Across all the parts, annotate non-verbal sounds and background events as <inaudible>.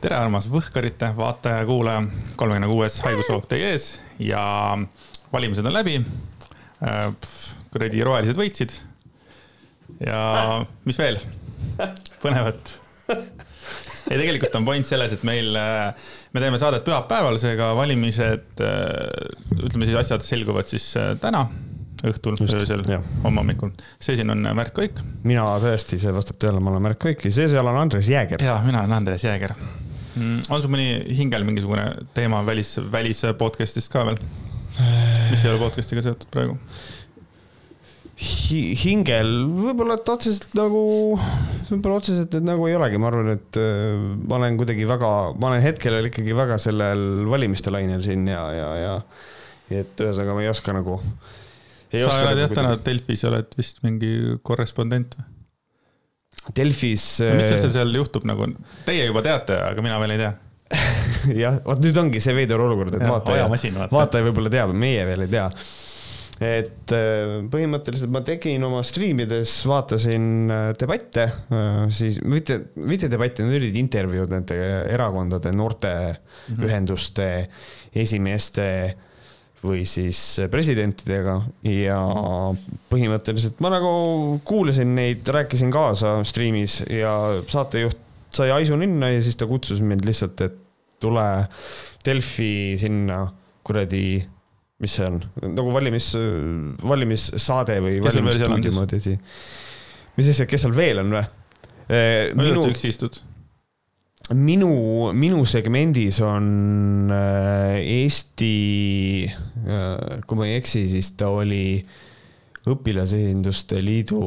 tere, armas Võhkarite vaataja, kuulaja, kolmekümne kuues haigushoog teie ees ja valimised on läbi. kuradi rohelised võitsid. ja mis veel põnevat? ei, tegelikult on point selles, et meil, me teeme saadet pühapäeval, seega valimised, ütleme siis asjad selguvad siis täna õhtul, öösel, homme hommikul. see siin on Märt Koik. mina tõesti, see vastab tõele, ma olen Märt Koik ja see seal on Andres Jääger. ja mina olen Andres Jääger. On sul mõni hingel mingisugune teema välis, välis podcast'ist ka veel? mis ei ole podcast'iga seotud praegu? hingel võib-olla, et otseselt nagu, võib-olla otseselt, et nagu ei olegi, ma arvan, et äh, ma olen kuidagi väga, ma olen hetkel ikkagi väga sellel valimiste lainel siin ja, ja, ja et ühesõnaga ma ei oska nagu sa oled jah täna Delfis, oled vist mingi korrespondent või? Delfis. mis üldse äh, seal juhtub nagu, teie juba teate, aga mina veel ei tea <laughs> jah, vot nüüd ongi see veider olukord, et ja, vaataja, vaata. vaataja võib-olla teab, meie veel ei tea. et äh, põhimõtteliselt ma tegin oma striimides, vaatasin äh, debatte, siis mitte, mitte debatte, need olid intervjuud nende erakondade, noorteühenduste mm -hmm. esimeeste või siis presidentidega ja põhimõtteliselt ma nagu kuulasin neid, rääkisin kaasa striimis ja saatejuht sai aisu ninna ja siis ta kutsus mind lihtsalt, et tule Delfi sinna kuradi, mis see on, nagu valimis, valimissaade või valimisstuudio moodi asi. mis asja, kes seal veel on või? minu, üksi istud minu, minu segmendis on äh, Eesti, äh, kui ma ei eksi, siis ta oli Õpilasesinduste Liidu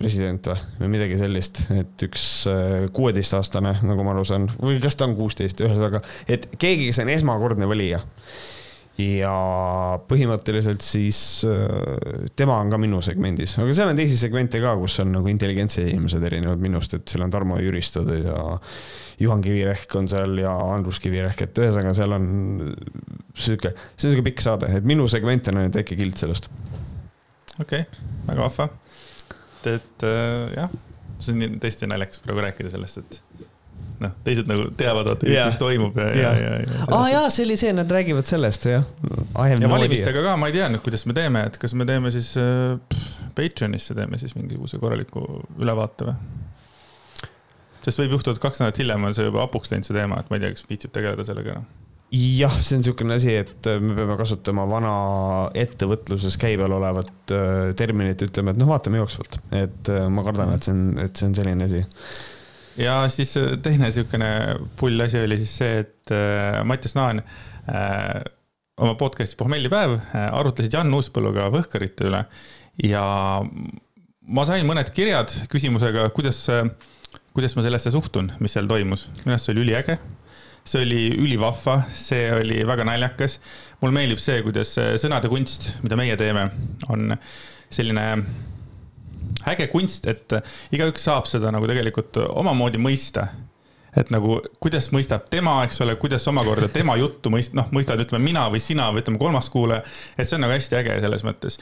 president või, midagi sellist, et üks äh, kuueteistaastane, nagu ma aru saan, või kas ta on kuusteist, ühesõnaga, et keegi, kes on esmakordne valija ja põhimõtteliselt siis tema on ka minu segmendis, aga seal on teisi segmente ka, kus on nagu intelligentsed inimesed erinevad minust, et seal on Tarmo Jüristud ja Juhan Kivirehk on seal ja Andrus Kivirehk, et ühesõnaga seal on sihuke, see on sihuke pikk saade, et minu segment on ainult väike kild sellest. okei okay,, väga vahva. et äh, jah, see on tõesti naljakas praegu rääkida sellest, et noh, teised nagu teavad, vaata yeah., mis toimub ja, ja, ja, ja. aa ah, jaa, see oli see, nad räägivad sellest, jah. ja valimistega ka ma ei tea nüüd, kuidas me teeme, et kas me teeme siis äh, Patreonisse teeme siis mingisuguse korraliku ülevaate või? sest võib juhtuda, et kaks nädalat hiljem on see juba hapuks läinud, see teema, et ma ei tea, kas viitsib tegeleda sellega enam jah, see on niisugune asi, et äh, me peame kasutama vana ettevõtluses käibel olevat äh, terminit, ütleme, et noh, vaatame jooksvalt, et ma kardan, et see on, et see on selline asi. Ja siis teine niisugune pull asi oli siis see, et Mattias Naan äh, oma podcast'is Pohmellipäev arutlesid Jan Uuspõlluga Võhkarite üle ja ma sain mõned kirjad küsimusega, kuidas äh, kuidas ma sellesse suhtun, mis seal toimus, minu arust see oli üliäge. see oli ülivahva, see oli väga naljakas. mulle meeldib see, kuidas sõnade kunst, mida meie teeme, on selline äge kunst, et igaüks saab seda nagu tegelikult omamoodi mõista et nagu, kuidas mõistab tema, eks ole, kuidas omakorda tema juttu mõist-, noh, mõistad, ütleme mina või sina või ütleme kolmas kuulaja. et see on nagu hästi äge selles mõttes.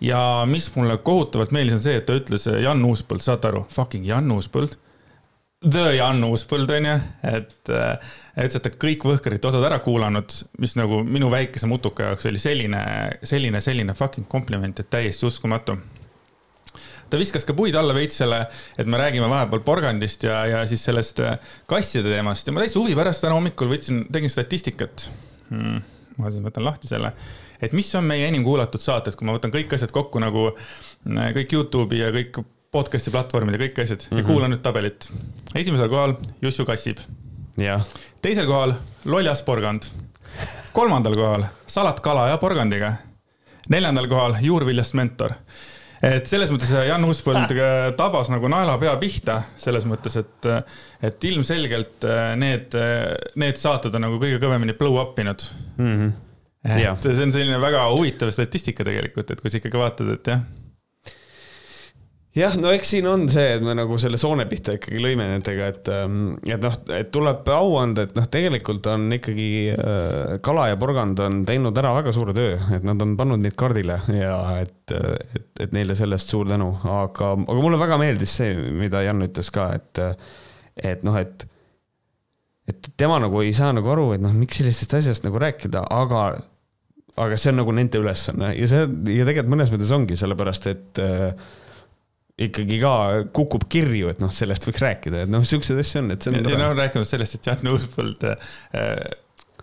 ja mis mulle kohutavalt meeldis, on see, et ta ütles Jan Uuspõld, saate aru, fucking Jan Uuspõld The Jan Uuspõld on ju, et äh, ütles, et ta kõik Võhkarite osad ära kuulanud, mis nagu minu väikese mutuka jaoks oli selline, selline, selline fucking kompliment, et täiesti uskumatu. Ta viskas ka puid alla veits selle, et me räägime vahepeal porgandist ja, ja siis sellest äh, kasside teemast ja ma täitsa huvi pärast täna hommikul võtsin, tegin statistikat hmm,. ma siin võtan lahti selle, et mis on meie enim kuulatud saated, kui ma võtan kõik asjad kokku nagu äh, kõik Youtube'i ja kõik podcast'i platvormid ja kõik asjad mm -hmm. ja mhm. kuula nüüd tabelit. esimesel kohal Jussu Kassib. teisel kohal Loljas porgand. kolmandal kohal salat kala ja porgandiga. neljandal kohal juurviljast mentor et selles mõttes Jan Uuspõld tabas nagu naelapea pihta, selles mõttes, et, et ilmselgelt need, need saated on nagu kõige kõvemini blow up inud mm. -hmm. et ja. see on selline väga huvitav statistika tegelikult, et kui sa ikkagi vaatad, et jah jah, no eks siin on see, et me nagu selle soone pihta ikkagi lõime nendega, et, ähm, et noh, et tuleb au anda, et noh, tegelikult on ikkagi äh, Kala ja Porgand on teinud ära väga suure töö, et nad on pannud neid kaardile ja et, et, et neile sellest suur tänu, aga, aga mulle väga meeldis see, mida Jan ütles ka, et, et noh, et et tema nagu ei saa nagu aru, et noh, miks sellisest asjast nagu rääkida, aga, aga see on nagu nende ülesanne. Ja see ja tegelikult mõnes mõttes ongi sellepärast, et äh, ikkagi ka kukub kirju, et noh, sellest võiks rääkida, et noh, siukseid asju on, et see on. ja noh, rääkinud sellest, et Jan Uuspõld äh,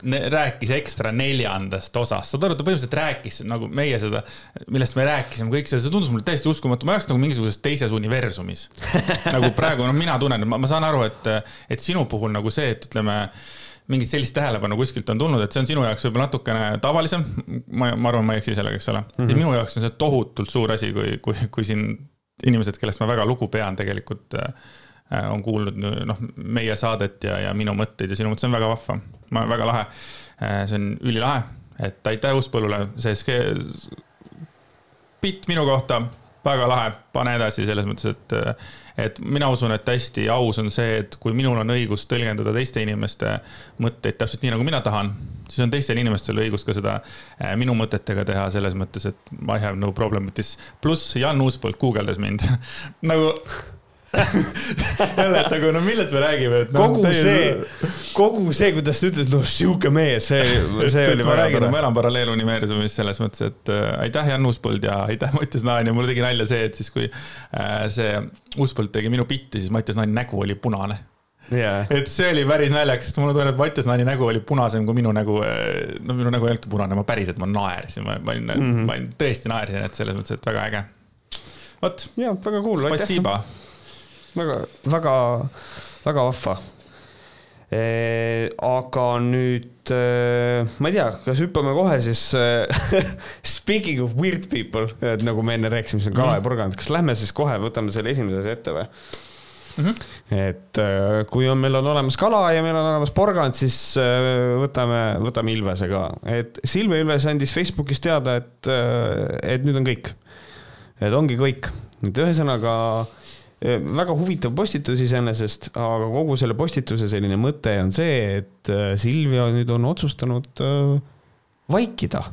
rääkis ekstra neljandast osast, saad aru, ta põhimõtteliselt rääkis nagu meie seda, millest me rääkisime, kõik see, see tundus mulle täiesti uskumatu, ma oleks nagu mingisuguses teises universumis. <laughs> nagu praegu, noh, mina tunnen, ma, ma saan aru, et, et sinu puhul nagu see, et ütleme mingit sellist tähelepanu kuskilt on tulnud, et see on sinu jaoks võib-olla natukene tavalisem. ma, ma arvan, ma ei eksi sellega, eks ole mm. -hmm. ja minu jaoks on see tohutult suur asi, kui, kui, kui siin inimesed, kellest ma väga lugu pean, tegelikult äh, on kuulnud noh, meie saadet ja, ja minu mõtteid ja sinu mõttes on väga vahva, väga lahe. Äh, see on ülilahe, et aitäh Uuspõllule, see bitt minu kohta, väga lahe, pane edasi selles mõttes, et, et mina usun, et hästi aus on see, et kui minul on õigus tõlgendada teiste inimeste mõtteid täpselt nii, nagu mina tahan, siis on teistel inimestel õigus ka seda äh, minu mõtetega teha selles mõttes, et I have no problem with this. pluss Jan Uuspõld guugeldas mind <laughs> nagu <laughs> jälle, et nagu no millest me räägime, et no,. kogu teie... see, kogu see, kuidas ta ütles, noh sihuke mees, see, see oli väga tore. ma elan paralleeluniversumis selles mõttes, et äh, aitäh, Jan Uuspõld ja aitäh, Mattias Naan ja mulle tegi nalja see, et siis kui äh, see Uuspõld tegi minu bitti, siis Mattias Naani nägu oli punane yeah.. et see oli päris naljakas, sest mulle et Mattias Naani nägu oli punasem kui minu nägu. Äh, no minu nägu ei olnudki punane, ma päriselt, ma naersin, ma, ma olin mm, -hmm. ma olin tõesti naersin, et selles mõttes, et väga äge. vot. ja väga cool, aitäh väga, väga, väga vahva e,. aga nüüd e, ma ei tea, kas hüppame kohe siis <laughs> Speaking of weird people, et nagu me enne rääkisime, see on kala ja mhm. porgand, kas lähme siis kohe võtame selle esimese asja ette või? Mm -hmm. et kui on, meil on olemas kala ja meil on olemas porgand, siis võtame, võtame Ilvese ka, et Silve Ilves andis Facebookis teada, et, et nüüd on kõik. et ongi kõik, et ühesõnaga Äh, väga huvitav postitus iseenesest, aga kogu selle postituse selline mõte on see, et äh, Silvia nüüd on otsustanud äh, vaikida.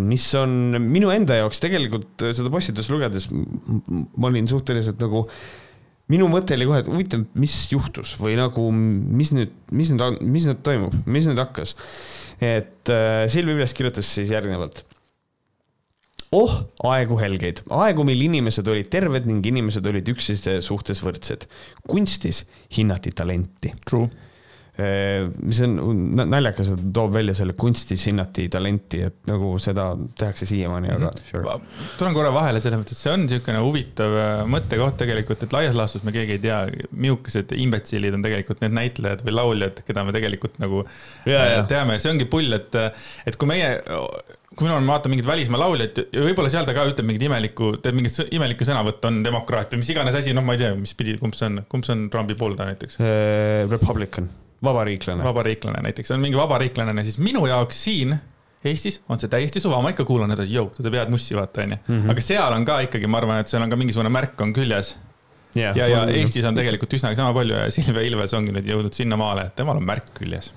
mis on minu enda jaoks tegelikult seda postitust lugedes, ma olin suhteliselt nagu minu mõte oli kohe, et huvitav, mis juhtus või nagu, mis nüüd, mis nüüd, mis nüüd toimub, mis nüüd hakkas. et Silvia üles kirjutas siis järgnevalt oh, aegu helgeid, aegu, mil inimesed olid terved ning inimesed olid üksteise suhtes võrdsed. kunstis hinnati talenti. True Äh, mis on naljakas, et toob välja selle kunstis hinnati talenti, et nagu seda tehakse siiamaani, aga mhm. sure. tulen korra vahele selles mõttes, see on niisugune huvitav äh, mõttekoht tegelikult, et laias laastus me keegi ei tea, millised imbetsilid on tegelikult need näitlejad või lauljad, keda me tegelikult nagu ja, ja. Äh, teame, see ongi pull, et, et kui meie kui mina vaatan mingit välismaa lauljat ja võib-olla seal ta ka ütleb mingit imelikku, teeb mingit imelikku sõnavõttu, on demokraat või mis iganes asi, noh, ma ei tea, mis pidi, kumb see on, kumb see on Trumpi pooldaja näiteks uh,? Republican vabariiklane. vabariiklane näiteks, on mingi vabariiklane, siis minu jaoks siin Eestis on see täiesti suva, ma ikka kuulan, et jõu, ta teeb head mussi, vaata onju. Mhm. aga seal on ka ikkagi, ma arvan, et seal on ka mingisugune märk on küljes. ja, ja, ja Eestis on tegelikult üsnagi sama palju ja Silvia Ilves ongi nüüd jõudnud sinnamaale, et temal on märk küljes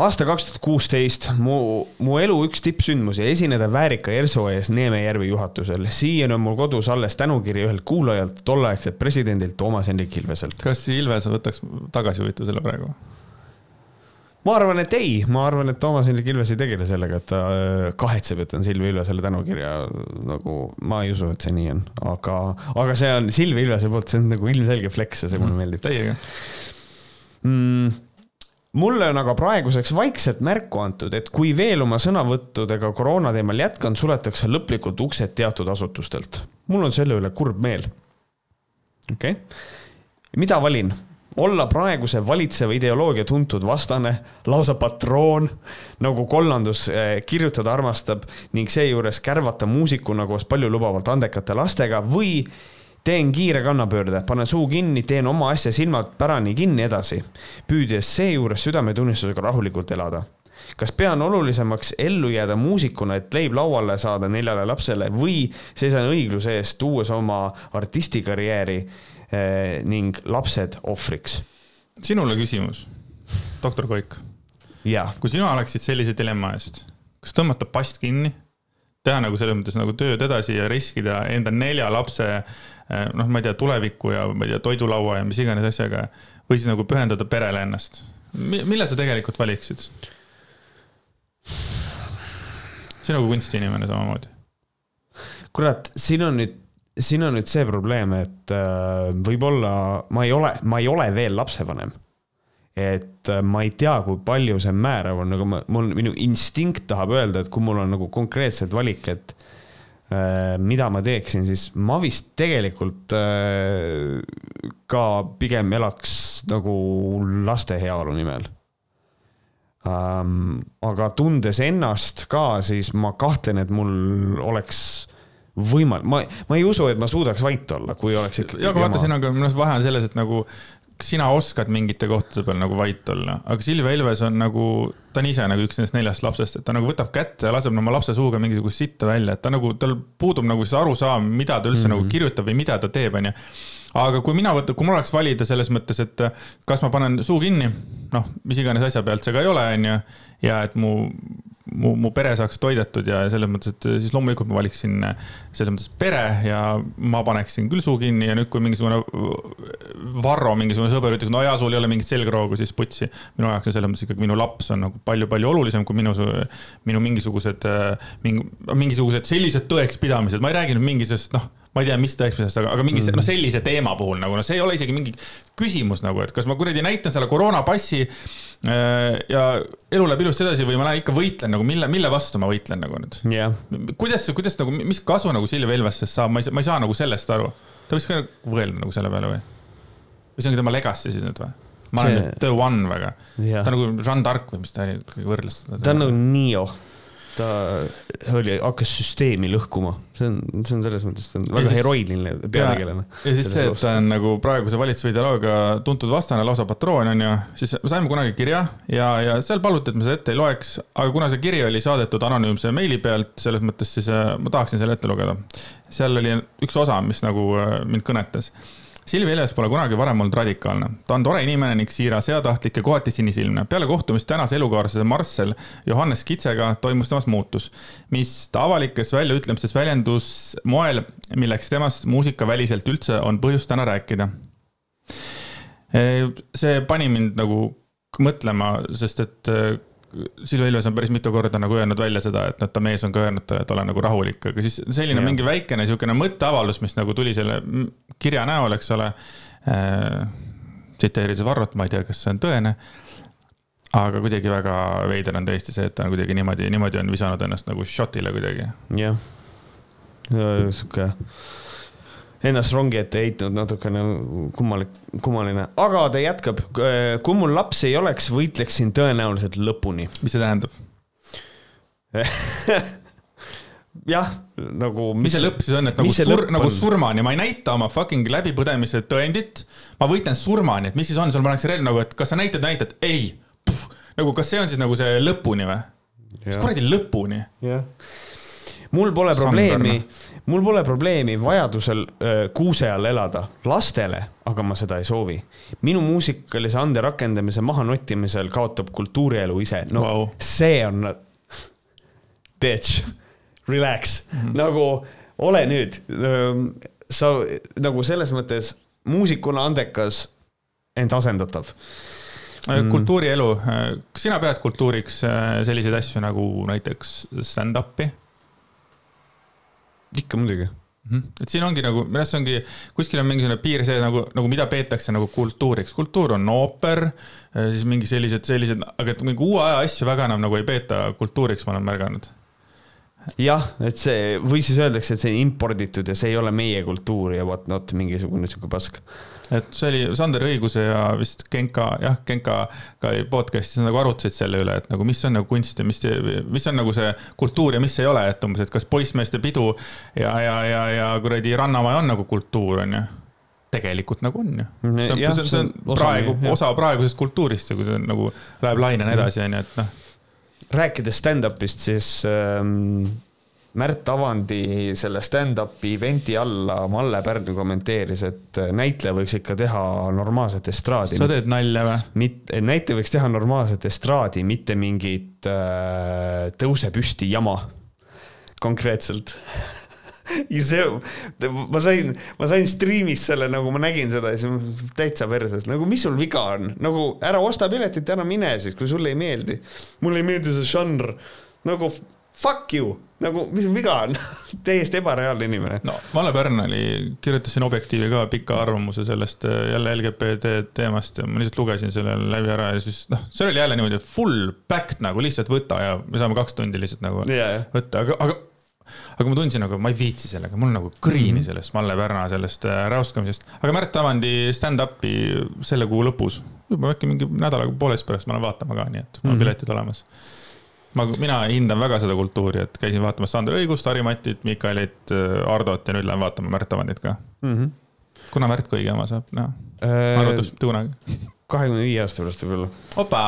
aasta kaks tuhat kuusteist, mu, mu elu üks tippsündmusi, esineda Väärika ERSO ees Neeme järve juhatusel. siiani on mul kodus alles tänukiri ühelt kuulajalt, tolleaegselt presidendilt Toomas Hendrik Ilveselt. kas Ilves võtaks tagasi huvitav selle praegu? ma arvan, et ei, ma arvan, et Toomas Hendrik Ilves ei tegele sellega, et ta äh, kahetseb, et on Silvia Ilvesele tänukirja nagu, ma ei usu, et see nii on, aga, aga see on Silvia Ilvese poolt, see on nagu ilmselge flex ja see mulle meeldib. Teiega mm mulle on aga praeguseks vaikselt märku antud, et kui veel oma sõnavõttudega koroona teemal jätkan, suletakse lõplikult uksed teatud asutustelt. mul on selle üle kurb meel. okei okay., mida valin? olla praeguse valitseva ideoloogia tuntud vastane, lausa patroon, nagu kollandus eh, kirjutada armastab ning seejuures kärvata muusikuna koos paljulubavalt andekate lastega või teen kiire kannapöörde, panen suu kinni, teen oma asja silmad pärani kinni edasi, püüdes seejuures südametunnistusega rahulikult elada. kas pean olulisemaks ellu jääda muusikuna, et leib lauale saada neljale lapsele või seisan õigluse eest, tuues oma artistikarjääri eh, ning lapsed ohvriks? sinule küsimus, doktor Koik. kui sina oleksid sellise dilemma eest, kas tõmmata past kinni, teha nagu selles mõttes nagu tööd edasi ja riskida enda nelja lapse noh, ma ei tea, tuleviku ja ma ei tea, toidulaua ja mis iganes asjaga. või siis nagu pühendada perele ennast. mille sa tegelikult valiksid? see on nagu kunstiinimene samamoodi. kurat, siin on nüüd, siin on nüüd see probleem, et äh, võib-olla ma ei ole, ma ei ole veel lapsevanem. et äh, ma ei tea, kui palju see määrav on, aga ma, mul, minu instinkt tahab öelda, et kui mul on nagu konkreetselt valik, et äh, mida ma teeksin, siis ma vist tegelikult äh, ka pigem elaks nagu laste heaolu nimel ähm,. aga tundes ennast ka, siis ma kahtlen, et mul oleks võimalik, ma, ma ei usu, et ma suudaks vait olla, kui oleks ikkagi. ja, aga vaata, siin on ka, minu arust vahe on selles, et nagu sina oskad mingite kohtade peal nagu vait olla, aga Silvia Ilves on nagu, ta on ise nagu üks nendest neljast lapsest, et ta nagu võtab kätte ja laseb oma lapse suuga mingisugust sitta välja, et ta nagu, tal puudub nagu see arusaam, mida ta üldse mm -hmm. nagu kirjutab või mida ta teeb, onju aga kui mina võtan, kui mul oleks valida selles mõttes, et kas ma panen suu kinni, noh, mis iganes asja pealt see ka ei ole, onju, ja et mu, mu, mu pere saaks toidetud ja selles mõttes, et siis loomulikult ma valiksin selles mõttes pere ja ma paneksin küll suu kinni ja nüüd, kui mingisugune Varro, mingisugune sõber ütleks, no jaa, sul ei ole mingit selgroogu, siis putsi. minu jaoks on selles mõttes ikkagi minu laps on nagu palju-palju olulisem kui minu, minu mingisugused, mingisugused sellised tõekspidamised, ma ei räägi nüüd mingisugusest, noh ma ei tea, mis tõekspidamisest, aga, aga mingi mm -hmm. noh, sellise teema puhul nagu noh, see ei ole isegi mingi küsimus nagu, et kas ma kuradi näitan selle koroonapassi äh, ja elu läheb ilusti edasi või ma lähen ikka võitlen nagu, mille, mille vastu ma võitlen nagu nüüd yeah.. kuidas, kuidas nagu, mis kasu nagu Silvia Ilvesest saab, ma ei saa, ma ei saa nagu sellest aru. ta võiks ka mõelda nagu selle peale või? või see ongi tema legacy siis nüüd või? ma olen nüüd the one väga yeah.. ta on nagu Jeanne d'Arc või mis ta oli, võrdles ta on nagu Neo ta oli, hakkas süsteemi lõhkuma, see on, see on selles mõttes, ta on väga heroiline peategelane. ja siis see, et ta on nagu praeguse valitsuse ideoloogia tuntud vastane, lausa patroon on ju, siis me saime kunagi kirja ja, ja seal paluti, et me seda ette ei loeks, aga kuna see kiri oli saadetud anonüümse meili pealt, selles mõttes siis äh, ma tahaksin selle ette lugeda. seal oli üks osa, mis nagu äh, mind kõnetas Silvi Ilves pole kunagi varem olnud radikaalne. ta on tore inimene ning siiras, heatahtlik ja kohati sinisilmne. peale kohtumist tänase elukaaslase Marcel Johannes Kitsega toimus temas muutus, mis ta avalikes väljaütlemistes väljendus moel, milleks temast muusikaväliselt üldse on põhjust täna rääkida. see pani mind nagu mõtlema, sest et Silvia Ilves on päris mitu korda nagu öelnud välja seda, et noh, ta mees on ka öelnud talle, et ole nagu rahulik, aga siis selline ja. mingi väikene niisugune mõtteavaldus, mis nagu tuli selle kirja näol, eks ole äh,. tsiteerides Varrot, ma ei tea, kas see on tõene. aga kuidagi väga veider on tõesti see, et ta on kuidagi niimoodi, niimoodi on visanud ennast nagu shot'ile kuidagi. jah, sihuke ennast rongi ette heitnud, natukene kummalik, kummaline, aga ta jätkab. kui mul lapsi ei oleks, võitleksin tõenäoliselt lõpuni. mis see tähendab <laughs> jah, nagu. mis see lõpp siis on, et nagu, sur, nagu surmani, ma ei näita oma fucking läbipõdemise tõendit. ma võitlen surmani, et mis siis on, sul pannakse relv nagu, et kas sa näitad, näitad, ei. nagu, kas see on siis nagu see lõpuni või? mis kuradi lõpuni? jah mul pole probleemi, mul pole probleemi vajadusel kuuse all elada lastele, aga ma seda ei soovi. minu muusikalise ande rakendamise mahanottimisel kaotab kultuurielu ise, no wow. see on, bitch, relax mm, -hmm. nagu ole nüüd, sa nagu selles mõttes muusikuna andekas, ent asendatav mm.. kultuurielu, kas sina pead kultuuriks selliseid asju nagu näiteks stand-up'i? Ikka muidugi. -hmm. et siin ongi nagu, minu arust see ongi, kuskil on mingisugune piir see nagu, nagu mida peetakse nagu kultuuriks. kultuur on ooper, äh, siis mingi sellised, sellised, aga et mingi uue aja asju väga enam nagu ei peeta kultuuriks, ma olen märganud jah, et see või siis öeldakse, et see on imporditud ja see ei ole meie kultuur ja vot, vot mingisugune sihuke pask et see oli Sander Õiguse ja vist Genka, jah, Genka ka podcast'is nagu arutasid selle üle, et nagu mis on nagu kunst ja mis, mis on nagu see kultuur ja mis ei ole, et umbes, et kas poissmeeste pidu ja, ja, ja, ja kuradi Rannamaja on nagu kultuur, on ju tegelikult nagu on ju. see on, see on, see on praegu, osa praegusest kultuurist ja kui see nagu läheb lainena edasi, on ju, et noh. rääkides stand-up'ist, siis ähm Märt Avandi selle stand-up'i event'i alla Malle Pärn kommenteeris, et näitleja võiks ikka teha normaalset estraadi. sa teed nalja või? mitte, näitleja võiks teha normaalset estraadi, mitte mingit äh, tõuse püsti jama. konkreetselt <laughs> ja see, ma sain, ma sain striimis selle, nagu ma nägin seda ja siis täitsa perses, nagu mis sul viga on, nagu ära osta piletit, ära mine siis, kui sulle ei meeldi. mulle ei meeldi see žanr, nagu fuck you, nagu mis viga on <laughs> täiesti ebareaalne inimene. no Malle Pärnali kirjutas siin Objektiivi ka pika arvamuse sellest äh, jälle LGBT teemast ja ma lihtsalt lugesin selle läbi ära ja siis noh, see oli jälle niimoodi full backed nagu lihtsalt võta ja me saame kaks tundi lihtsalt nagu yeah. võtta, aga, aga aga ma tundsin nagu, ma ei viitsi sellega, mul nagu kriini mm -hmm. sellest Malle Pärna sellest äh, räuskamisest. aga Märt Avandi stand-up'i selle kuu lõpus, juba äkki mingi nädala poolest pärast ma lähen vaatama ka, nii et mul on mm -hmm. piletid olemas ma, mina hindan väga seda kultuuri, et käisin vaatamas Sander Õigust, Harri Matit, Mikaelit, Hardot ja nüüd lähen vaatama Märt Avandit ka mm. -hmm. kuna Märt kui õige oma saab näha äh,? arvatavasti kunagi. kahekümne viie aasta pärast võib-olla. opa,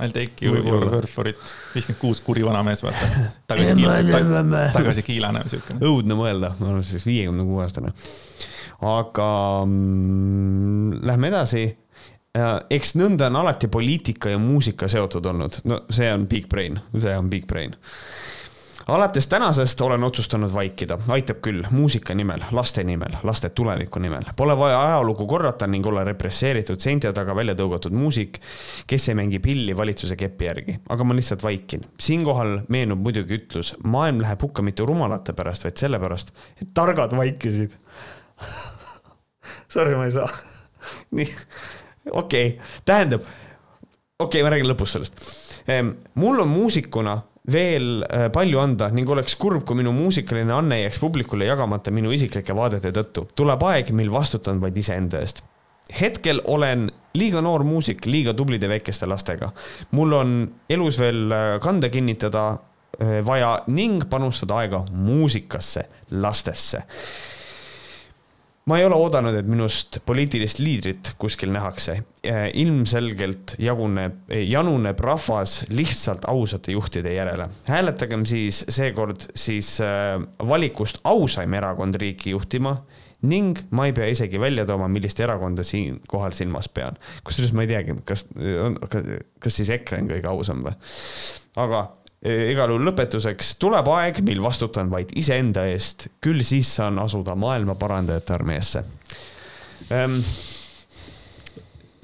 I'll take you your word for it. viiskümmend kuus, kuri vanamees, vaata. <laughs> tagasi kiilane, tagasi kiilane, siukene. õudne mõelda, ma olen siis viiekümne kuue aastane. aga mm, lähme edasi eks nõnda on alati poliitika ja muusika seotud olnud, no see on big brain, see on big brain. alates tänasest olen otsustanud vaikida, aitab küll, muusika nimel, laste nimel, laste tuleviku nimel. Pole vaja ajalugu korrata ning olla represseeritud seinte taga välja tõugatud muusik, kes ei mängi pilli valitsuse kepi järgi, aga ma lihtsalt vaikin. siinkohal meenub muidugi ütlus, maailm läheb hukka mitte rumalate pärast, vaid sellepärast, et targad vaikisid <laughs> Sorry, ma ei saa. <laughs> nii okei okay., tähendab, okei okay,, ma räägin lõpus sellest. Mul on muusikuna veel äh, palju anda ning oleks kurb, kui minu muusikaline anne jääks publikule jagamata minu isiklike vaadete tõttu. tuleb aeg, mil vastutan vaid iseenda eest. hetkel olen liiga noor muusik liiga tublide väikeste lastega. mul on elus veel äh, kande kinnitada äh, vaja ning panustada aega muusikasse, lastesse ma ei ole oodanud, et minust poliitilist liidrit kuskil nähakse. Äh, ilmselgelt jaguneb, januneb rahvas lihtsalt ausate juhtide järele. hääletagem siis seekord siis äh, valikust ausaim erakond riiki juhtima ning ma ei pea isegi välja tooma, millist erakonda siinkohal silmas pean. kusjuures ma ei teagi, kas, kas siis EKRE on kõige ausam või? aga igal juhul lõpetuseks tuleb aeg, mil vastutan vaid iseenda eest, küll siis saan asuda maailma parandajate armeesse. Ehm,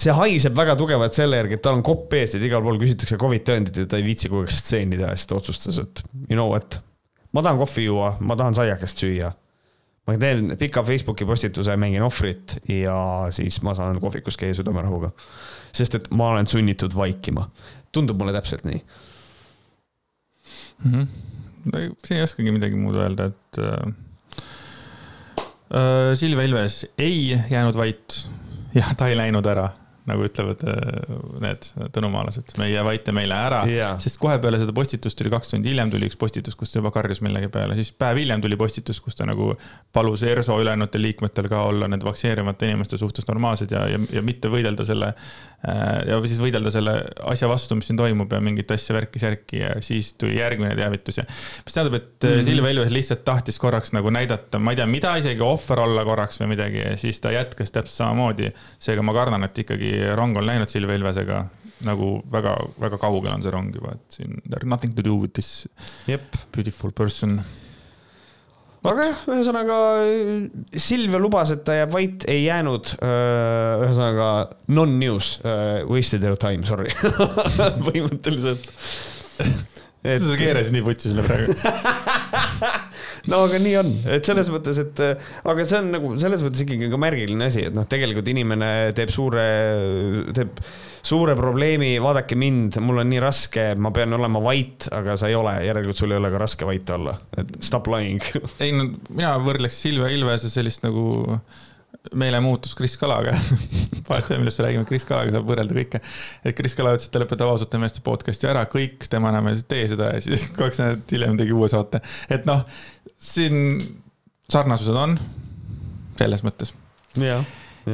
see haiseb väga tugevalt selle järgi, et tal on kopp ees, et igal pool küsitakse Covid tõendit ja ta ei viitsi kogu aeg stseeni teha, siis ta otsustas, et you know what, ma tahan kohvi juua, ma tahan saiakest süüa. ma teen pika Facebooki postituse, mängin ohvrit ja siis ma saan kohvikus käia südamerahuga. sest et ma olen sunnitud vaikima. tundub mulle täpselt nii mm. -hmm. siin ei oskagi midagi muud öelda, et äh, äh, Silvia Ilves ei jäänud vait ja ta ei läinud ära nagu ütlevad äh, need tõnumaalased, me ei jää vait ja me ei lähe ära yeah., sest kohe peale seda postitust tuli kaks tundi hiljem tuli üks postitus, kus ta juba karjus millegi peale, siis päev hiljem tuli postitus, kus ta nagu palus ERSO ülejäänutel liikmetel ka olla nende vaktsineerimata inimeste suhtes normaalsed ja, ja, ja mitte võidelda selle ja siis võidelda selle asja vastu, mis siin toimub ja mingit asja värki-särki ja siis tuli järgmine teavitus ja. mis tähendab, et mm. Silvia Ilves lihtsalt tahtis korraks nagu näidata, ma ei tea, mida isegi ohver olla korraks või midagi ja siis ta jätkas täpselt samamoodi. seega ma kardan, et ikkagi rong on läinud Silvia Ilvesega nagu väga-väga kaugel on see rong juba, et siin there nothing to do with this yep. beautiful person aga jah, ühesõnaga Silvia lubas, et ta jääb vait, ei jäänud. ühesõnaga non-news, wasted your time, sorry. <laughs> Põhimõtteliselt. <laughs> Et.... sa keerasid nii putsi selle praegu <laughs> no aga nii on, et selles mõttes, et aga see on nagu selles mõttes ikkagi ka märgiline asi, et noh, tegelikult inimene teeb suure, teeb suure probleemi, vaadake mind, mul on nii raske, ma pean olema vait, aga sa ei ole, järelikult sul ei ole ka raske vait olla, et stop lying. Ei no mina võrdleks Silvia Ilvese sellist nagu meelemuutus Kris Kalaga <laughs> vahet ei ole, millest me räägime, Kris Kalaga saab võrrelda kõike. et Kris Kala ütles, et ta lõpetab ausate meeste podcast'i ära, kõik, tema enam ei tee seda ja siis <laughs> kaks nädalat hiljem tegi uue saate. et noh, siin sarnasused on, selles mõttes. jah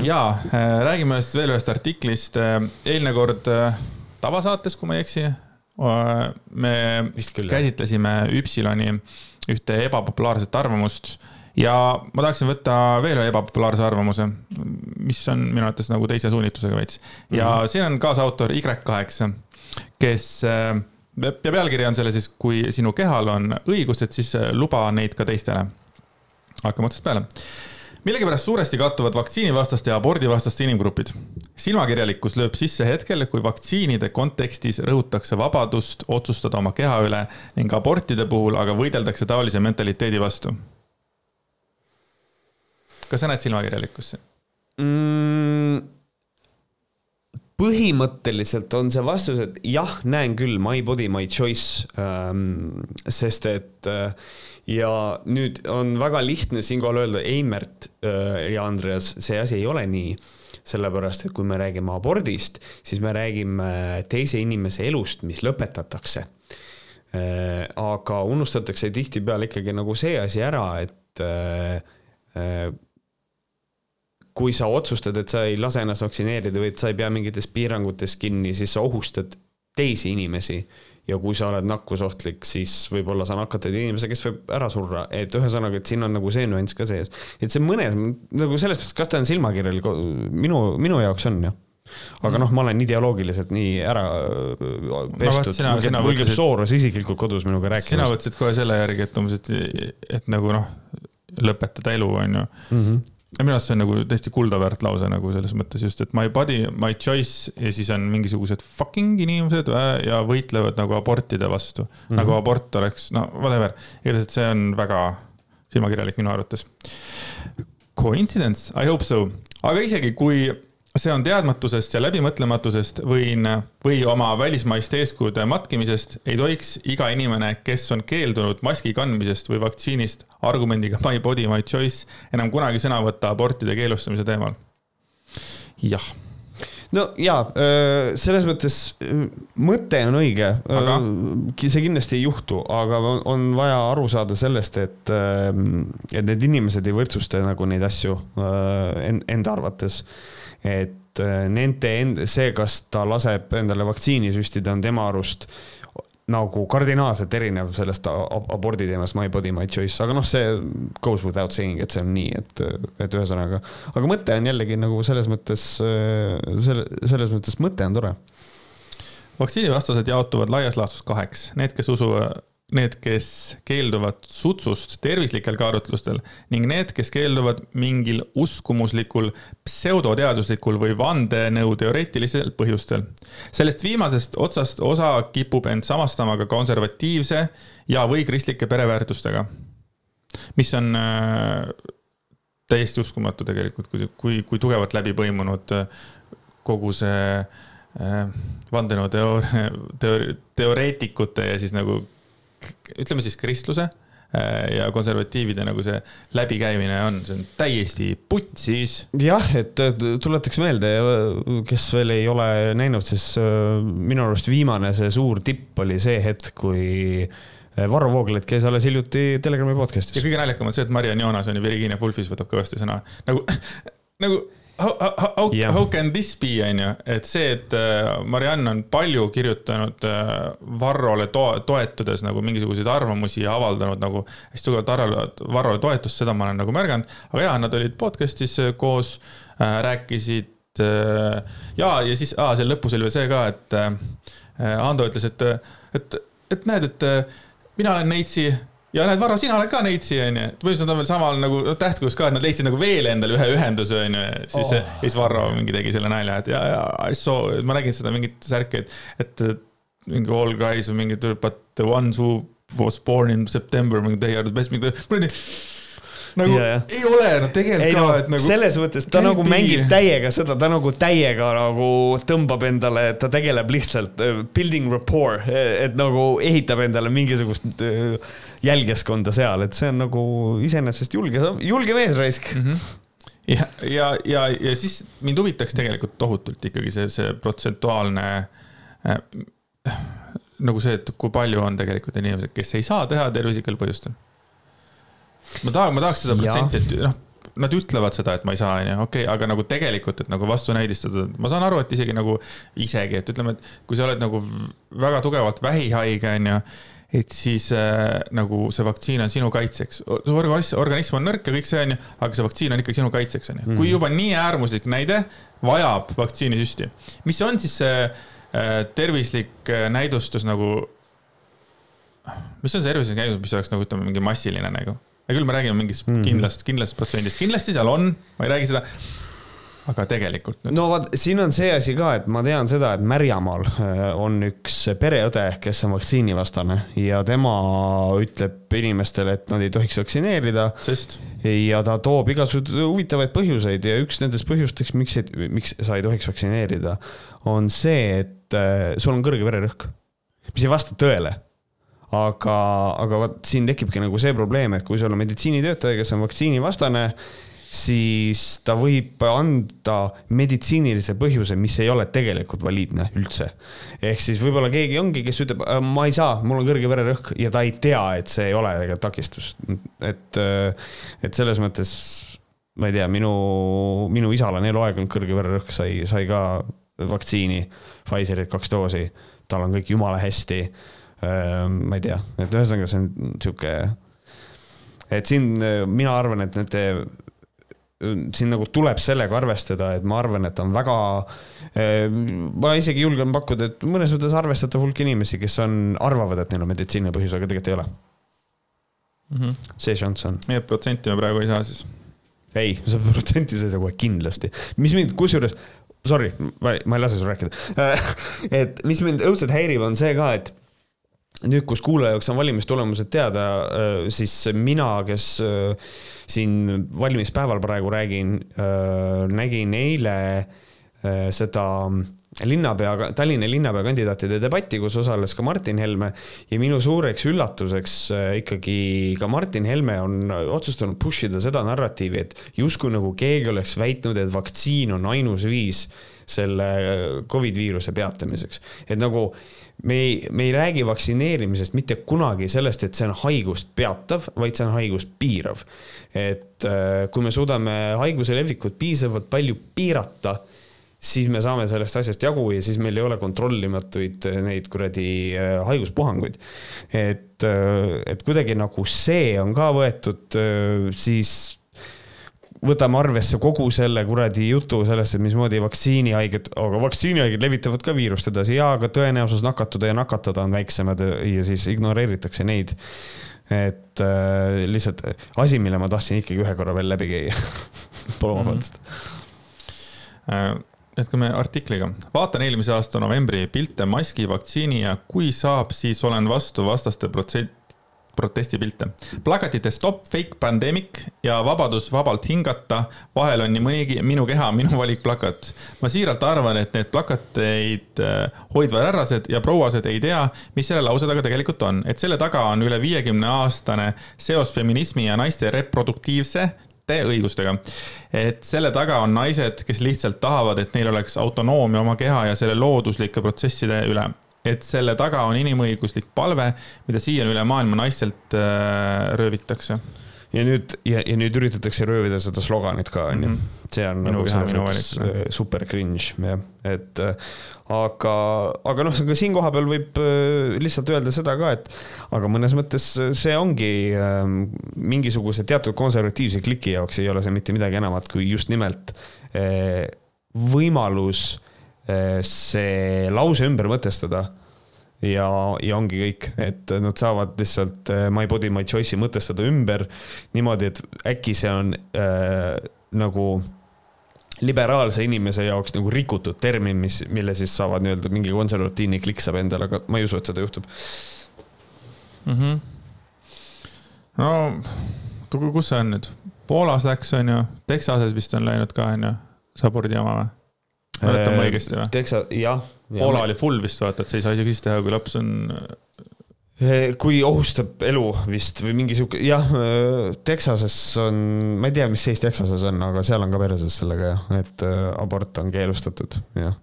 ja äh, räägime ühest, veel ühest artiklist. Äh, eelmine kord äh, tavasaates, kui ma ei eksi, me vist küll käsitlesime Üpsiloni ühte ebapopulaarset arvamust ja ma tahaksin võtta veel ühe ebapopulaarse arvamuse, mis on minu arvates nagu teise suunitlusega veits. ja mm -hmm. siin on kaasautor Y8, kes ja pealkiri on selle siis, kui sinu kehal on õigused, siis luba neid ka teistele hakkame otsast peale millegipärast suuresti kattuvad vaktsiinivastaste ja abordivastaste inimgrupid. silmakirjalikkus lööb sisse hetkel, kui vaktsiinide kontekstis rõhutakse vabadust otsustada oma keha üle ning abortide puhul aga võideldakse taolise mentaliteedi vastu. Kas sa näed silmakirjalikkust siin mm,? põhimõtteliselt on see vastus, et jah, näen küll, my body, my choice ähm,. sest et äh, ja nüüd on väga lihtne siinkohal öelda, Eimert äh, ja Andreas, see asi ei ole nii. sellepärast, et kui me räägime abordist, siis me räägime teise inimese elust, mis lõpetatakse äh,. aga unustatakse tihtipeale ikkagi nagu see asi ära, et äh, äh, kui sa otsustad, et sa ei lase ennast vaktsineerida või et sa ei pea mingitest piirangutest kinni, siis sa ohustad teisi inimesi ja kui sa oled nakkusohtlik, siis võib-olla sa nakatad inimese, kes võib ära surra, et ühesõnaga, et siin on nagu see nüanss ka sees. et see mõnes, nagu selles mõttes, kas ta on silmakirjalik, minu, minu jaoks on jah aga noh, ma olen ideoloogiliselt nii ära äh, pestud no,, mul käib Soros isiklikult kodus minuga rääkimas. sina võtsid kohe selle järgi, et umbes, et, et nagu noh, lõpetada elu, on ju. -hmm minu arust see on nagu täiesti kuldaväärt lause nagu selles mõttes just, et my body, my choice ja siis on mingisugused fucking inimesed ja võitlevad nagu abortide vastu mm. -hmm. nagu abort oleks, no whatever, igatahes, et see on väga silmakirjalik minu arvates. Coincidence, I hope so, aga isegi kui see on teadmatusest ja läbimõtlematusest võin, või oma välismaiste eeskujude matkimisest ei tohiks iga inimene, kes on keeldunud maski kandmisest või vaktsiinist argumendiga my body, my choice, enam kunagi sõna võtta abortide keelustamise teemal. jah. No ja selles mõttes mõte on õige. See kindlasti ei juhtu, aga on vaja aru saada sellest, et, et need inimesed ei võrdsusta nagu neid asju enda arvates et äh, nende end-, see, kas ta laseb endale vaktsiini süstida, on tema arust nagu kardinaalselt erinev sellest abordi teemast My body, my choice, aga noh, see goes without saying, et see on nii, et, et ühesõnaga. aga mõte on jällegi nagu selles mõttes, äh, selle, selles mõttes mõte on tore. vaktsiinivastased jaotuvad laias laastus kaheks, need, kes usuvad need, kes keelduvad sutsust tervislikel kaalutlustel ning need, kes keelduvad mingil uskumuslikul, pseudoteaduslikul või vandenõu teoreetilisel põhjustel. sellest viimasest otsast osa kipub end samastama ka konservatiivse ja, või kristlike pereväärtustega. mis on äh, täiesti uskumatu tegelikult, kui, kui, kui tugevalt läbi põimunud äh, kogu see äh, vandenõu teoor-, teoreetikute ja siis nagu ütleme siis kristluse äh, ja konservatiivide nagu see läbikäimine on, see on täiesti putsis. jah, et tuletaks meelde, kes veel ei ole näinud, siis äh, minu arust viimane see suur tipp oli see hetk, kui äh, Varro Vooglaid käis alles hiljuti Telegrami podcast'is. ja kõige naljakam on see, et Mariann Joonas on ju Virginia Woolfis võtab kõvasti sõna nagu, <laughs> nagu how, how, yeah. how can this be, on ju, et see, et äh, Mariann on palju kirjutanud äh, Varrole to toetudes nagu mingisuguseid arvamusi ja avaldanud nagu hästi tugevat Varrole, Varrole toetust, seda ma olen nagu märganud. aga jaa, nad olid podcast'is äh, koos, rääkisid ja, ja siis ah, seal lõpus oli veel see ka, et Ando ütles, et, et, et näed, et mina olen Neitsi ja näed, Varro, sina oled ka Neitsi, onju. põhimõtteliselt nad on veel samal nagu tähtkuus ka, et nad leidsid nagu veel endale ühe ühenduse, onju. siis oh., siis Varro mingi tegi selle nalja, et ja, ja I saw, ma nägin seda mingit särki, et, et mingi all guys või mingi, but the ones who was born in September, mingi they are the best, mingi, nagu yeah. ei ole, no tegelikult ka no,, et nagu. selles mõttes ta nagu mängib täiega seda, ta nagu täiega nagu tõmbab endale, ta tegeleb lihtsalt uh, building rapport, et nagu ehitab endale mingisugust uh, jälgeskonda seal, et see on nagu iseenesest julge, julge mees raisk mm. -hmm ja, ja, ja, ja siis mind huvitaks tegelikult tohutult ikkagi see, see protsentuaalne äh, nagu see, et kui palju on tegelikult inimesed, kes ei saa teha tervislikel põhjustel ma tahan, ma tahaks seda protsenti, et noh, nad ütlevad seda, et ma ei saa, onju, okei okay,, aga nagu tegelikult, et nagu vastunäidistada, ma saan aru, et isegi nagu isegi, et ütleme, et kui sa oled nagu väga tugevalt vähihaige, onju et siis äh, nagu see vaktsiin on sinu kaitseks. su organism, organism on nõrk ja kõik see onju, aga see vaktsiin on ikkagi sinu kaitseks onju kui juba nii äärmuslik näide vajab vaktsiinisüsti, mis on siis see äh, tervislik äh, näidustus nagu. mis on see tervislik näidustus, mis oleks nagu ütleme mingi massiline nagu? Hea küll, me räägime mingist mm -hmm. kindlast, kindlast protsendist, kindlasti seal on, ma ei räägi seda aga tegelikult nüüd. no vot, siin on see asi ka, et ma tean seda, et Märjamaal äh, on üks pereõde, kes on vaktsiinivastane ja tema ütleb inimestele, et nad ei tohiks vaktsineerida. ja ta toob igasuguseid huvitavaid põhjuseid ja üks nendest põhjustest, miks, miks sa ei tohiks vaktsineerida, on see, et äh, sul on kõrge vererõhk, mis ei vasta tõele aga, aga vot siin tekibki nagu see probleem, et kui sul on meditsiinitöötaja, kes on vaktsiinivastane siis ta võib anda meditsiinilise põhjuse, mis ei ole tegelikult valiidne üldse. ehk siis võib-olla keegi ongi, kes ütleb, äh, ma ei saa, mul on kõrge vererõhk ja ta ei tea, et see ei ole tegelikult takistus. et, äh, et selles mõttes ma ei tea, minu, minu isal on eluaeg olnud kõrge vererõhk, sai, sai ka vaktsiini, Pfizerit kaks doosi, tal on kõik jumala hästi. Ma ei tea, et ühesõnaga see on sihuke, et siin mina arvan, et nende siin nagu tuleb sellega arvestada, et ma arvan, et on väga, ma isegi julgen pakkuda, et mõnes mõttes arvestatav hulk inimesi, kes on, arvavad, et neil on meditsiiniline põhjus, aga tegelikult ei ole mm. -hmm. see šanss on. nii et protsenti me praegu ei saa siis? ei, seda <laughs> protsenti sa ei saa kohe kindlasti, mis mind, kusjuures, sorry, ma, ma ei lase sul rääkida <laughs> et mis mind õudselt häirib, on see ka, et nüüd, kus kuulaja jaoks on valimistulemused teada, äh, siis mina, kes äh, siin valimispäeval praegu räägin, äh, nägin eile seda linnapea, Tallinna linnapea kandidaatide debatti, kus osales ka Martin Helme ja minu suureks üllatuseks ikkagi ka Martin Helme on otsustanud push ida seda narratiivi, et justkui nagu keegi oleks väitnud, et vaktsiin on ainus viis selle Covid viiruse peatamiseks, et nagu me ei, me ei räägi vaktsineerimisest mitte kunagi sellest, et see on haigust peatav, vaid see on haigust piirav. et äh, kui me suudame haiguse levikut piisavalt palju piirata, siis me saame sellest asjast jagu ja siis meil ei ole kontrollimatuid äh, neid kuradi äh, haiguspuhanguid. et, et kuidagi nagu see on ka võetud siis võtame arvesse kogu selle kuradi jutu sellest, et mismoodi vaktsiinihaiged, aga vaktsiinihaiged levitavad ka viirust edasi ja, aga tõenäosus nakatuda ja nakatada on väiksemad ja siis ignoreeritakse neid. et äh, lihtsalt asi, mille ma tahtsin ikkagi ühe korra veel läbi käia <laughs> Palun mhm. vabandust äh, jätkame artikliga. vaatan eelmise aasta novembri pilte maski, vaktsiini ja kui saab, siis olen vastu vastaste protsent, protestipilte. plakatite Stop fake pandemic ja Vabadus vabalt hingata. vahel on nii mõnigi minu keha, minu valik plakat. ma siiralt arvan, et need plakateid äh, hoidvad härrased ja prouased ei tea, mis selle lause taga tegelikult on, et selle taga on üle viiekümne aastane seos feminismi ja naiste reproduktiivse õigustega. et selle taga on naised, kes lihtsalt tahavad, et neil oleks autonoomia oma keha ja selle looduslike protsesside üle et selle taga on inimõiguslik palve, mida siiani üle maailma naistelt äh, röövitakse. ja nüüd, ja, ja nüüd üritatakse röövida seda sloganit ka, onju. Mhm. see on minu nagu selles mõttes äh, super cringe, jah, et äh, aga, aga noh, aga siin kohapeal võib lihtsalt öelda seda ka, et aga mõnes mõttes see ongi ähm, mingisuguse teatud konservatiivse kliki jaoks ei ole see mitte midagi enamat kui just nimelt võimalus see lause ümber mõtestada. ja, ja ongi kõik, et nad saavad lihtsalt eh, My body, my choice'i mõtestada ümber niimoodi, et äkki see on äh, nagu liberaalse inimese jaoks nagu rikutud termin, mis, mille siis saavad nii-öelda mingi konservatiivne klikk saab endale, aga ma ei usu, et seda juhtub mm. -hmm. no kus see on nüüd? Poolas läks, on ju, Texases vist on läinud ka, on ju, see abordi jama või? Mäletan ma õigesti või? Teksa, jah. Poola oli full vist vaata, et sa ei saa isegi siis teha, kui laps on. kui ohustab elu vist või mingi sihuke, jah, Texases on, ma ei tea, mis seis Texases on, aga seal on ka perses sellega jah, et abort on keelustatud, jah.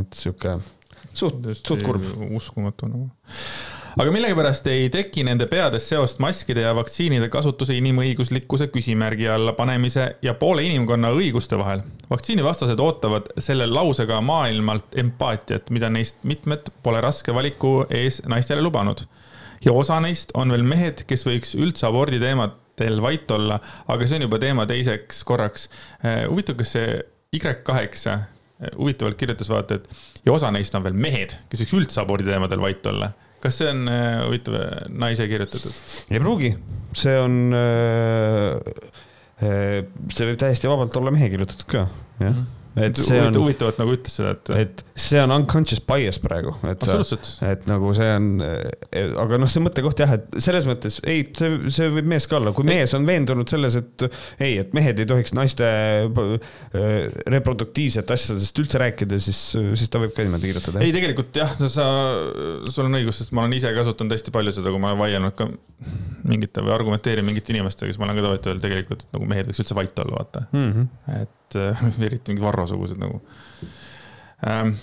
et sihuke suht, suht kurb. uskumatu nagu aga millegipärast ei teki nende peades seost maskide ja vaktsiinide kasutuse inimõiguslikkuse küsimärgi alla panemise ja poole inimkonna õiguste vahel. vaktsiinivastased ootavad selle lausega maailmalt empaatiat, mida neist mitmed pole raske valiku ees naistele lubanud. ja osa neist on veel mehed, kes võiks üldse abordi teemadel vait olla, aga see on juba teema teiseks korraks. Eh, huvitav, kas see Y8 eh, huvitavalt kirjutas vaata, et ja osa neist on veel mehed, kes võiks üldse abordi teemadel vait olla kas see on huvitav naise kirjutatud? ei pruugi, see on, see võib täiesti vabalt olla mehe kirjutatud ka, jah mm. -hmm et see on. huvitavat nagu ütles seda, et. et see on unconscious bias praegu, et sa, et nagu see on, aga noh, see mõttekoht jah, et selles mõttes ei, see, see võib mees ka olla, kui mees on veendunud selles, et ei, et mehed ei tohiks naiste äh, reproduktiivsete asjadest üldse rääkida, siis, siis ta võib ka niimoodi kirjutada. ei, tegelikult jah, sa, sul on õigus, sest ma olen ise kasutanud hästi palju seda, kui ma olen vaielnud ka mingite või argumenteerin mingite inimestega, kes ma olen ka tahtnud öelda tegelikult, et nagu mehed võiks üldse vait olla, vaata mm. -hmm. et et <laughs> eriti mingi varrosugused nagu ähm,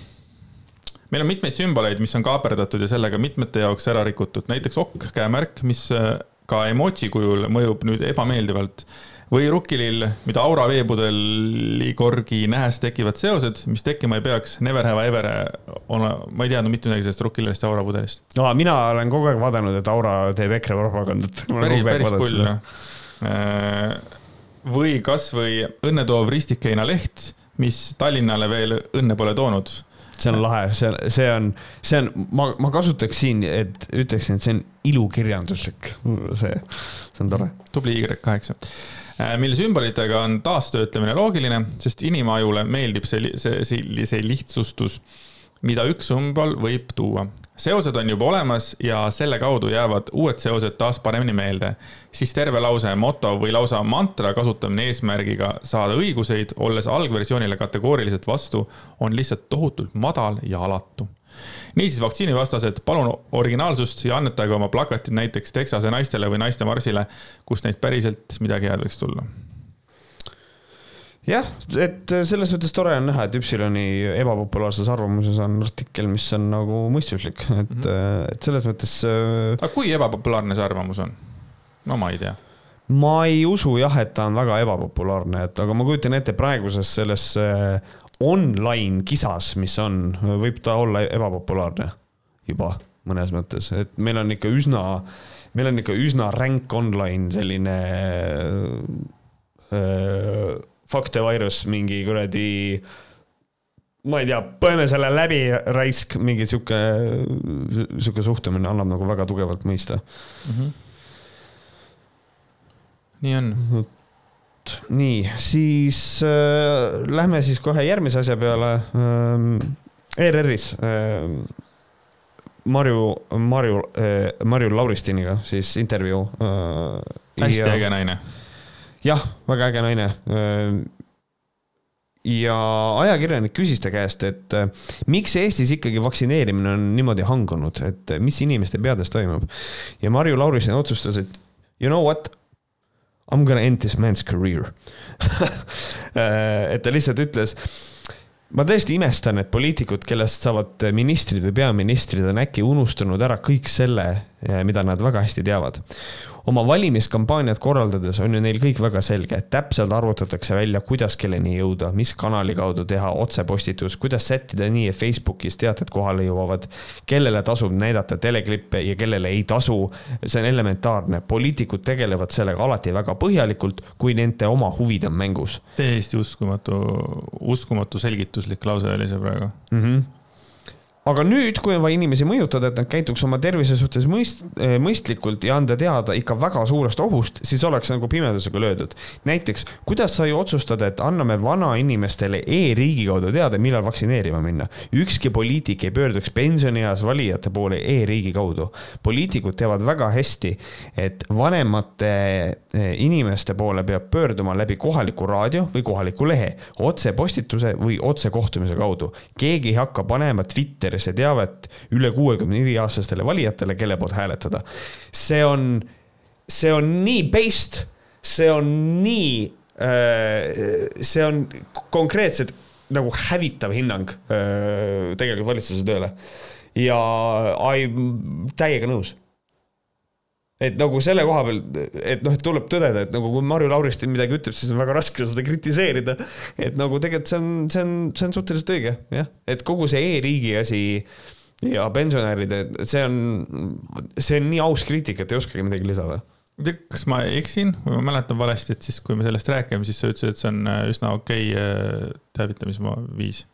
meil on mitmeid sümboleid, mis on kaaperdatud ja sellega mitmete jaoks ära rikutud, näiteks okk, käemärk, mis äh, ka emoji kujul mõjub nüüd ebameeldivalt. või rukkilill, mida aura veepudeli korgi nähes tekivad seosed, mis tekkima ei peaks, never have ever on, ma ei teadnud mitte midagi sellest rukkilillist ja aurapudelist. no mina olen kogu aeg vaadanud, et aura teeb EKRE propagandat. päris, päris pull noh või kasvõi õnnetoov ristikeina leht, mis Tallinnale veel õnne pole toonud. see on lahe, see, see on, see on, ma, ma kasutaks siin, et ütleksin, et see on ilukirjanduslik, see, see on tore. tubli Y8 äh, mille sümbolitega on taastöötlemine loogiline, sest inimajule meeldib see, see, see, see lihtsustus mida üks sümbol võib tuua. seosed on juba olemas ja selle kaudu jäävad uued seosed taas paremini meelde. siis terve lause moto või lausa mantra kasutamine eesmärgiga saada õiguseid, olles algversioonile kategooriliselt vastu, on lihtsalt tohutult madal ja alatu niisiis, vaktsiinivastased, palun originaalsust ja annetage oma plakatid näiteks Texase naistele või naiste marsile, kust neid päriselt midagi head võiks tulla jah, et selles mõttes tore on näha, et Üpsiloni ebapopulaarses arvamuses on artikkel, mis on nagu mõistuslik, et mm, -hmm. et selles mõttes. Äh, aga kui ebapopulaarne see arvamus on? no ma ei tea ma ei usu jah, et ta on väga ebapopulaarne, et aga ma kujutan ette, praeguses selles äh, online kisas, mis on, võib ta olla ebapopulaarne juba mõnes mõttes, et meil on ikka üsna, meil on ikka üsna ränk online selline öö, faktevirus, mingi kuradi ma ei tea, põeme selle läbi, raisk, mingi sihuke, sihuke suhtumine annab nagu väga tugevalt mõista mm. -hmm. nii on. nii, siis äh, lähme siis kohe järgmise asja peale ähm,. ERR-is äh, Marju, Marju äh,, Marju Lauristiniga siis intervjuu äh,. hästi äge naine jah, väga äge naine. ja ajakirjanik küsis ta käest, et äh, miks Eestis ikkagi vaktsineerimine on niimoodi hangunud, et äh, mis inimeste peades toimub. ja Marju Lauristin otsustas, et you know what, I m gonna end this man's career äh, <laughs> et ta lihtsalt ütles ma tõesti imestan, et poliitikud, kellest saavad ministrid või peaministrid, on äkki unustanud ära kõik selle, mida nad väga hästi teavad oma valimiskampaaniat korraldades on ju neil kõik väga selge, täpselt arvutatakse välja, kuidas kelleni jõuda, mis kanali kaudu teha otsepostitus, kuidas sättida nii, et Facebookis teated kohale jõuavad, kellele tasub näidata teleklippe ja kellele ei tasu. see on elementaarne, poliitikud tegelevad sellega alati väga põhjalikult, kui nende oma huvid on mängus. täiesti uskumatu, uskumatu selgituslik lause oli see praegu mm. -hmm aga nüüd, kui on vaja inimesi mõjutada, et nad käituks oma tervise suhtes mõist-, eh, mõistlikult ja anda teada ikka väga suurest ohust, siis oleks nagu pimedusega löödud. näiteks, kuidas sa ju otsustad, et anname vanainimestele e-riigi kaudu teada, millal vaktsineerima minna? ükski poliitik ei pöörduks pensionieas valijate poole e-riigi kaudu. poliitikud teavad väga hästi, et vanemate eh, inimeste poole peab pöörduma läbi kohaliku raadio või kohaliku lehe, otsepostituse või otsekohtumise kaudu. keegi ei hakka panema Twitteris see teavet üle kuuekümne viie aastastele valijatele, kelle poolt hääletada. see on, see on nii based, see on nii, äh, see on konkreetselt nagu hävitav hinnang äh, tegelikult valitsuse tööle. ja I täiega nõus et nagu selle koha peal, et noh, et tuleb tõdeda, et nagu kui Marju Lauristin midagi ütleb, siis on väga raske seda kritiseerida. et nagu tegelikult see on, see on, see on suhteliselt õige, jah, et kogu see e-riigi asi ja pensionäride, see on, see on nii aus kriitika, et ei oskagi midagi lisada kas ma eksin või ma mäletan valesti, et siis, kui me sellest räägime, siis sa ütlesid, et see on äh, üsna okei okay äh, teavitamisviis?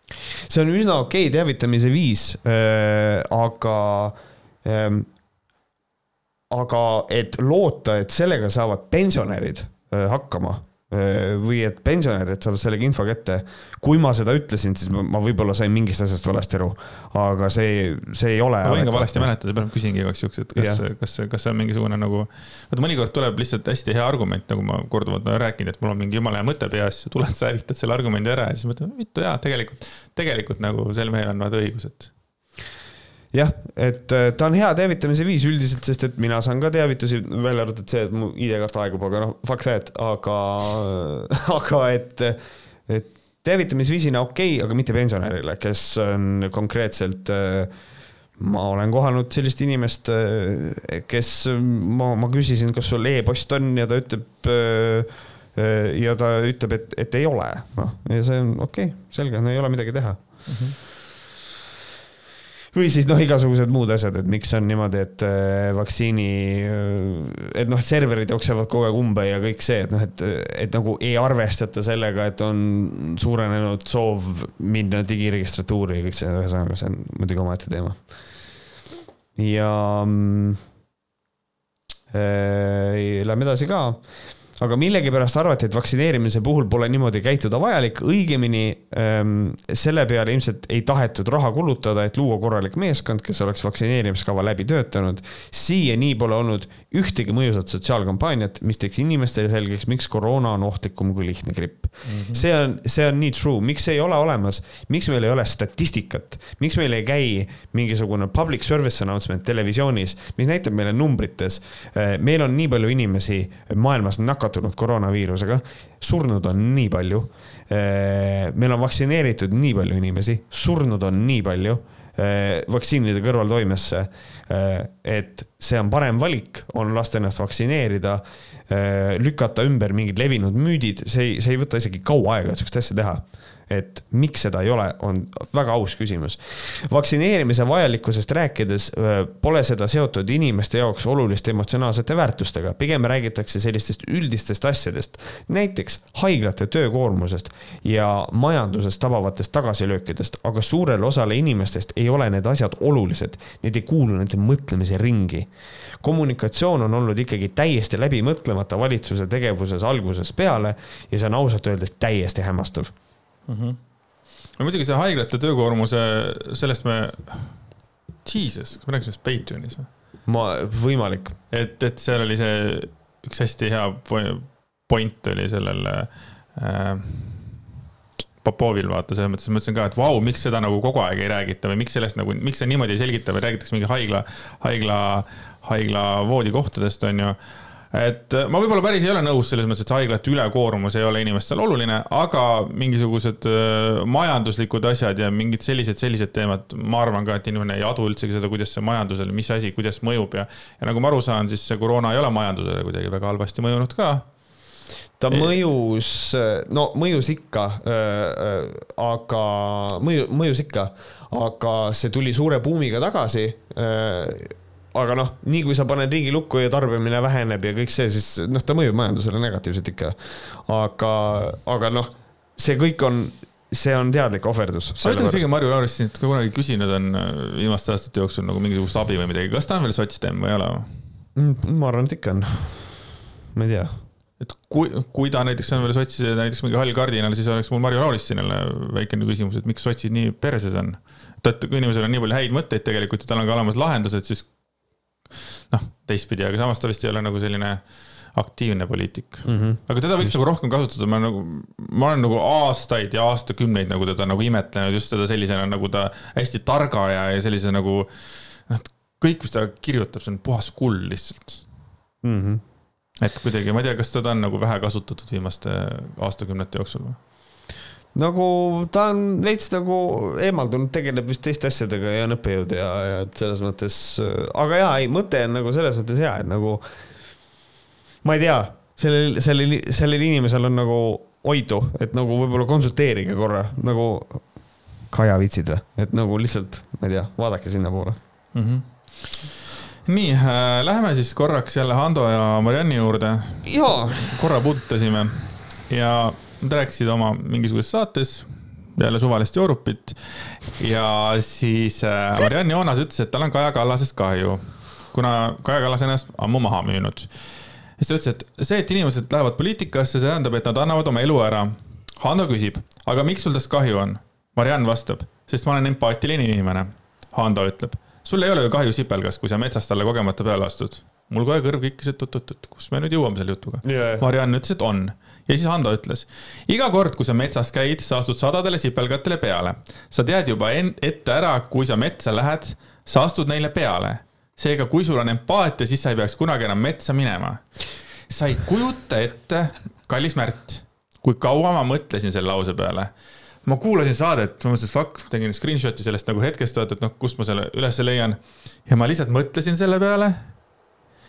see on üsna okei okay teavitamise viis äh,, aga Ehm, aga et loota, et sellega saavad pensionärid äh, hakkama Äh, või et pensionärid saavad sellega info kätte. kui ma seda ütlesin, siis ma, ma võib-olla sain mingist asjast valesti aru, aga see, see ei ole. ma võin ka valesti mäletada, pärast küsingi igaks juhuks, et kas, kas, kas see on mingisugune nagu. vaata mõnikord tuleb lihtsalt hästi hea argument, nagu ma korduvalt olen rääkinud, et mul on mingi jumala hea mõte peas, tuled, sa hävitad selle argumendi ära ja siis mõtled, vittu jaa, tegelikult, tegelikult nagu sel mehel on vaata õigus, et jah, et äh, ta on hea teavitamise viis üldiselt, sest et mina saan ka teavitusi, välja arvatud see, et mu ID-kaart aegub, aga noh, fuck that, aga, <laughs> aga et, et teavitamisviisina okei okay,, aga mitte pensionärile, kes on konkreetselt ma olen kohanud sellist inimest, kes, ma, ma küsisin, kas sul e-post on ja ta ütleb ja ta ütleb, et, et ei ole, noh, ja see on okei okay,, selge, no ei ole midagi teha mm. -hmm või siis noh, igasugused muud asjad, et miks on niimoodi, et äh, vaktsiini, äh, et noh, et serverid jooksevad kogu aeg umbe ja kõik see, et noh, et, et nagu ei arvestata sellega, et on suurenenud soov minna digiregistratuuri ja kõik see, ühesõnaga, see on muidugi omaette teema. ja mm, äh, lähme edasi ka aga millegipärast arvati, et vaktsineerimise puhul pole niimoodi käituda vajalik, õigemini ähm, selle peale ilmselt ei tahetud raha kulutada, et luua korralik meeskond, kes oleks vaktsineerimiskava läbi töötanud. siiani pole olnud ühtegi mõjusat sotsiaalkampaaniat, mis teeks inimestele selgeks, miks koroona on ohtlikum kui lihtne gripp mm. -hmm. see on, see on nii true, miks ei ole olemas, miks meil ei ole statistikat, miks meil ei käi mingisugune public service announcement televisioonis, mis näitab meile numbrites. Äh, meil on nii palju inimesi maailmas nakatunud nakatunud koroonaviirusega, surnud on nii palju. Eh, meil on vaktsineeritud nii palju inimesi, surnud on nii palju eh, vaktsiinide kõrvaltoimesse. Eh, et see on parem valik, on lasta ennast vaktsineerida, lükata ümber mingid levinud müüdid, see ei, see ei võta isegi kaua aega, et sihukest asja teha et miks seda ei ole, on väga aus küsimus. vaktsineerimise vajalikkusest rääkides pole seda seotud inimeste jaoks oluliste emotsionaalsete väärtustega, pigem räägitakse sellistest üldistest asjadest. näiteks haiglate töökoormusest ja majandusest tabavatest tagasilöökidest, aga suurele osale inimestest ei ole need asjad olulised, need ei kuulu nende mõtlemise ringi. kommunikatsioon on olnud ikkagi täiesti läbimõtlemata valitsuse tegevuses algusest peale ja see on ausalt öeldes täiesti hämmastav mm. -hmm. no muidugi see haiglate töökoormuse, sellest me, jesus, kas me rääkisime sellest Patreonis või? ma, võimalik. et, et seal oli see üks hästi hea point oli sellel äh, Popovil vaata, selles mõttes mõtlesin ka, et vau, miks seda nagu kogu aeg ei räägita või miks sellest nagu, miks see niimoodi ei selgita või räägitakse mingi haigla, haigla, haigla voodikohtadest, on ju et äh, ma võib-olla päris ei ole nõus selles mõttes, et haiglate ülekoormus ei ole inimestele oluline, aga mingisugused äh, majanduslikud asjad ja mingid sellised, sellised teemad, ma arvan ka, et inimene ei adu üldsegi seda, kuidas see majandusele, mis asi, kuidas mõjub ja, ja nagu ma aru saan, siis see koroona ei ole majandusele kuidagi väga halvasti mõjunud ka. Ta mõjus, no mõjus ikka äh,, aga mõju, mõjus ikka, aga see tuli suure buumiga tagasi äh, aga noh, nii kui sa paned riigi lukku ja tarbimine väheneb ja kõik see, siis noh, ta mõjub majandusele negatiivselt ikka. aga, aga noh, see kõik on, see on teadlik ohverdus. ma ütlen isegi Marju Laurist ka kunagi küsinud on äh, viimaste aastate jooksul nagu mingisugust abi või midagi, kas ta on veel sotsdem või ei ole? Mm, ma arvan, et ikka on. ma ei tea et kui, kui ta näiteks on veel sotsid, näiteks mingi hall kardinal, siis oleks mul Marju Lauristinile väikene küsimus, et miks sotsid nii perses on. et, et kui inimesel on nii palju häid mõtteid tegelikult ja tal on ka olemas lahendused, siis noh, teistpidi, aga samas ta vist ei ole nagu selline aktiivne poliitik mm. -hmm. aga teda võiks nagu rohkem kasutada, ma nagu, ma olen nagu aastaid ja aastakümneid nagu teda nagu imetlenud just teda sellisena nagu ta hästi targa ja, ja sellise nagu noh, kõik, mis ta kirjutab, see on puhas kuld lihtsalt mm. -hmm. et kuidagi, ma ei tea, kas teda on nagu vähe kasutatud viimaste aastakümnete jooksul või? Nagu ta on veits nagu eemaldunud, tegeleb vist teiste asjadega ja on õppejõud ja, ja et selles mõttes, aga jaa, ei, mõte on nagu selles mõttes hea, et nagu ma ei tea, sellel, sellel, sellel inimesel on nagu oidu, et nagu võib-olla konsulteerige korra nagu Kaja vitsid või, et nagu lihtsalt, ma ei tea, vaadake sinnapoole mm. -hmm nii äh,, läheme siis korraks jälle Hando ja Marianni juurde. korra puudutasime ja Nad rääkisid oma mingisuguses saates jälle suvalist joorupit. ja siis äh, Mariann Joonas ütles, et tal on Kaja Kallasest kahju, kuna Kaja Kallas ennast ammu maha müünud. siis ta ütles, et see, et inimesed lähevad poliitikasse, see tähendab, et nad annavad oma elu ära. Hando küsib, aga miks sul tast kahju on? Mariann vastab, sest ma olen empaatiline inimene. Hando ütleb, sul ei ole ju kahju sipelgast, kui sa metsas talle kogemata peale astud mul kohe kõrv kikkis, et oot-oot-oot, kus me nüüd jõuame selle jutuga yeah.. Mariann ütles, et on. Ja siis Hando ütles, iga kord, kui sa metsas käid, sa astud sadadele sipelgatele peale. sa tead juba ette ära, kui sa metsa lähed, sa astud neile peale. seega, kui sul on empaatia, siis sa ei peaks kunagi enam metsa minema. sa ei kujuta ette, kallis Märt, kui kaua ma mõtlesin selle lause peale ma kuulasin saadet, ma mõtlesin, et fuck, tegin screenshot'i sellest nagu hetkest, et noh, kust ma selle ülesse leian. ja ma lihtsalt mõtlesin selle peale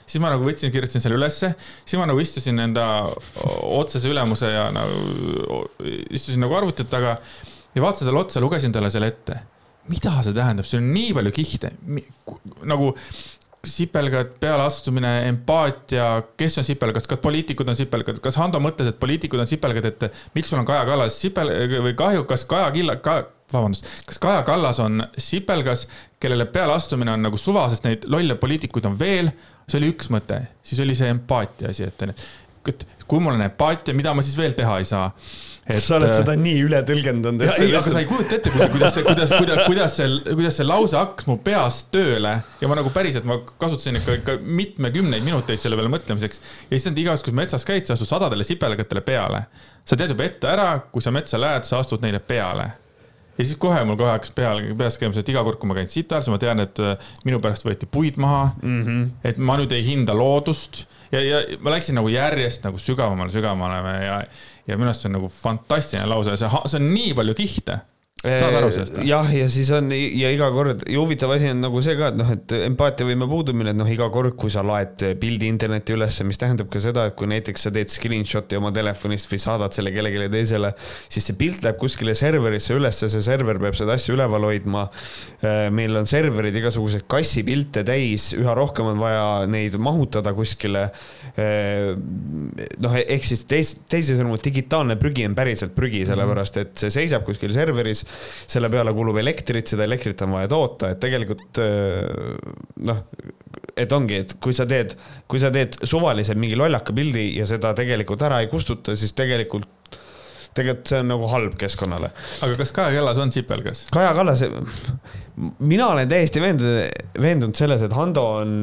siis ma nagu võtsin, kirjutasin selle ülesse, siis ma nagu istusin enda otsese ülemuse ja nagu istusin nagu arvuti taga ja vaatasin talle otsa, lugesin talle selle ette. mida see tähendab, seal on nii palju kihte, nagu sipelgad, pealeastumine, empaatia, kes on sipelgad, kas poliitikud on sipelgad, kas Hando mõtles, et poliitikud on sipelgad, et miks sul on Kaja Kallas sipel- või kahju, kas Kaja Killa- ka,, vabandust, kas Kaja Kallas on sipelgas, kellele pealeastumine on nagu suva, sest neid lolle poliitikuid on veel see oli üks mõte, siis oli see empaatia asi, et, et kui mul on empaatia, mida ma siis veel teha ei saa et sa oled seda nii üle tõlgendanud. ei, aga sa ei kujuta ette, kuidas see, kuidas, kuidas, kuidas see, kuidas see lause hakkas mu peas tööle ja ma nagu päriselt, ma kasutasin ikka, ikka mitmekümneid minuteid selle peale mõtlemiseks. ja siis iga kord, kui metsas käid, sa astud sadadele sipelgatele peale. sa tead juba ette ära, kui sa metsa lähed, sa astud neile peale ja siis kohe mul kohe hakkas peal, peas käima see, et iga kord, kui ma käin sitas, ma tean, et äh, minu pärast võeti puid maha mm. -hmm. et ma nüüd ei hinda loodust ja, ja ma läksin nagu järjest nagu sügavamale, sügavamale ja, ja minu arust see on nagu fantastiline lause, see, see on nii palju kihte saad aru sellest? jah, ja siis on ja iga kord ja huvitav asi on nagu see ka, et noh, et empaatiavõime puudumine, et noh, iga kord, kui sa laed pildi internetti ülesse, mis tähendab ka seda, et kui näiteks sa teed screenshot'i oma telefonist või saadad selle kellelegi teisele, siis see pilt läheb kuskile serverisse ülesse, see server peab seda asja üleval hoidma. Äh, meil on serverid igasuguseid kassipilte täis, üha rohkem on vaja neid mahutada kuskile. Äh, noh, ehk siis teis, teisisõnu digitaalne prügi on päriselt prügi, sellepärast et see seisab kuskil serveris selle peale kulub elektrit, seda elektrit on vaja toota, et tegelikult äh, noh, et ongi, et kui sa teed, kui sa teed suvalise mingi lollaka pildi ja seda tegelikult ära ei kustuta, siis tegelikult tegelikult see on nagu halb keskkonnale. aga kas Kaja Kallas on sipelgas? Kaja Kallas, mina olen täiesti veendunud, veendunud selles, et Hando on,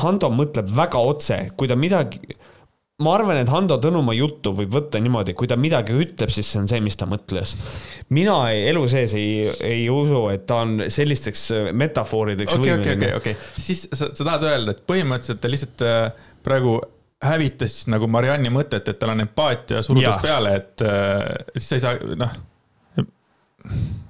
Hando mõtleb väga otse, kui ta midagi ma arvan, et Hando Tõnumaa juttu võib võtta niimoodi, kui ta midagi ütleb, siis see on see, mis ta mõtles. mina ei, elu sees ei, ei usu, et ta on sellisteks äh, metafoorideks okay, võimeline. okei, okei, okei, siis sa, sa tahad öelda, et põhimõtteliselt ta lihtsalt äh, praegu hävitas nagu Marianni mõtet, et tal on empaatia, surudes peale, et äh, siis sa ei saa, noh.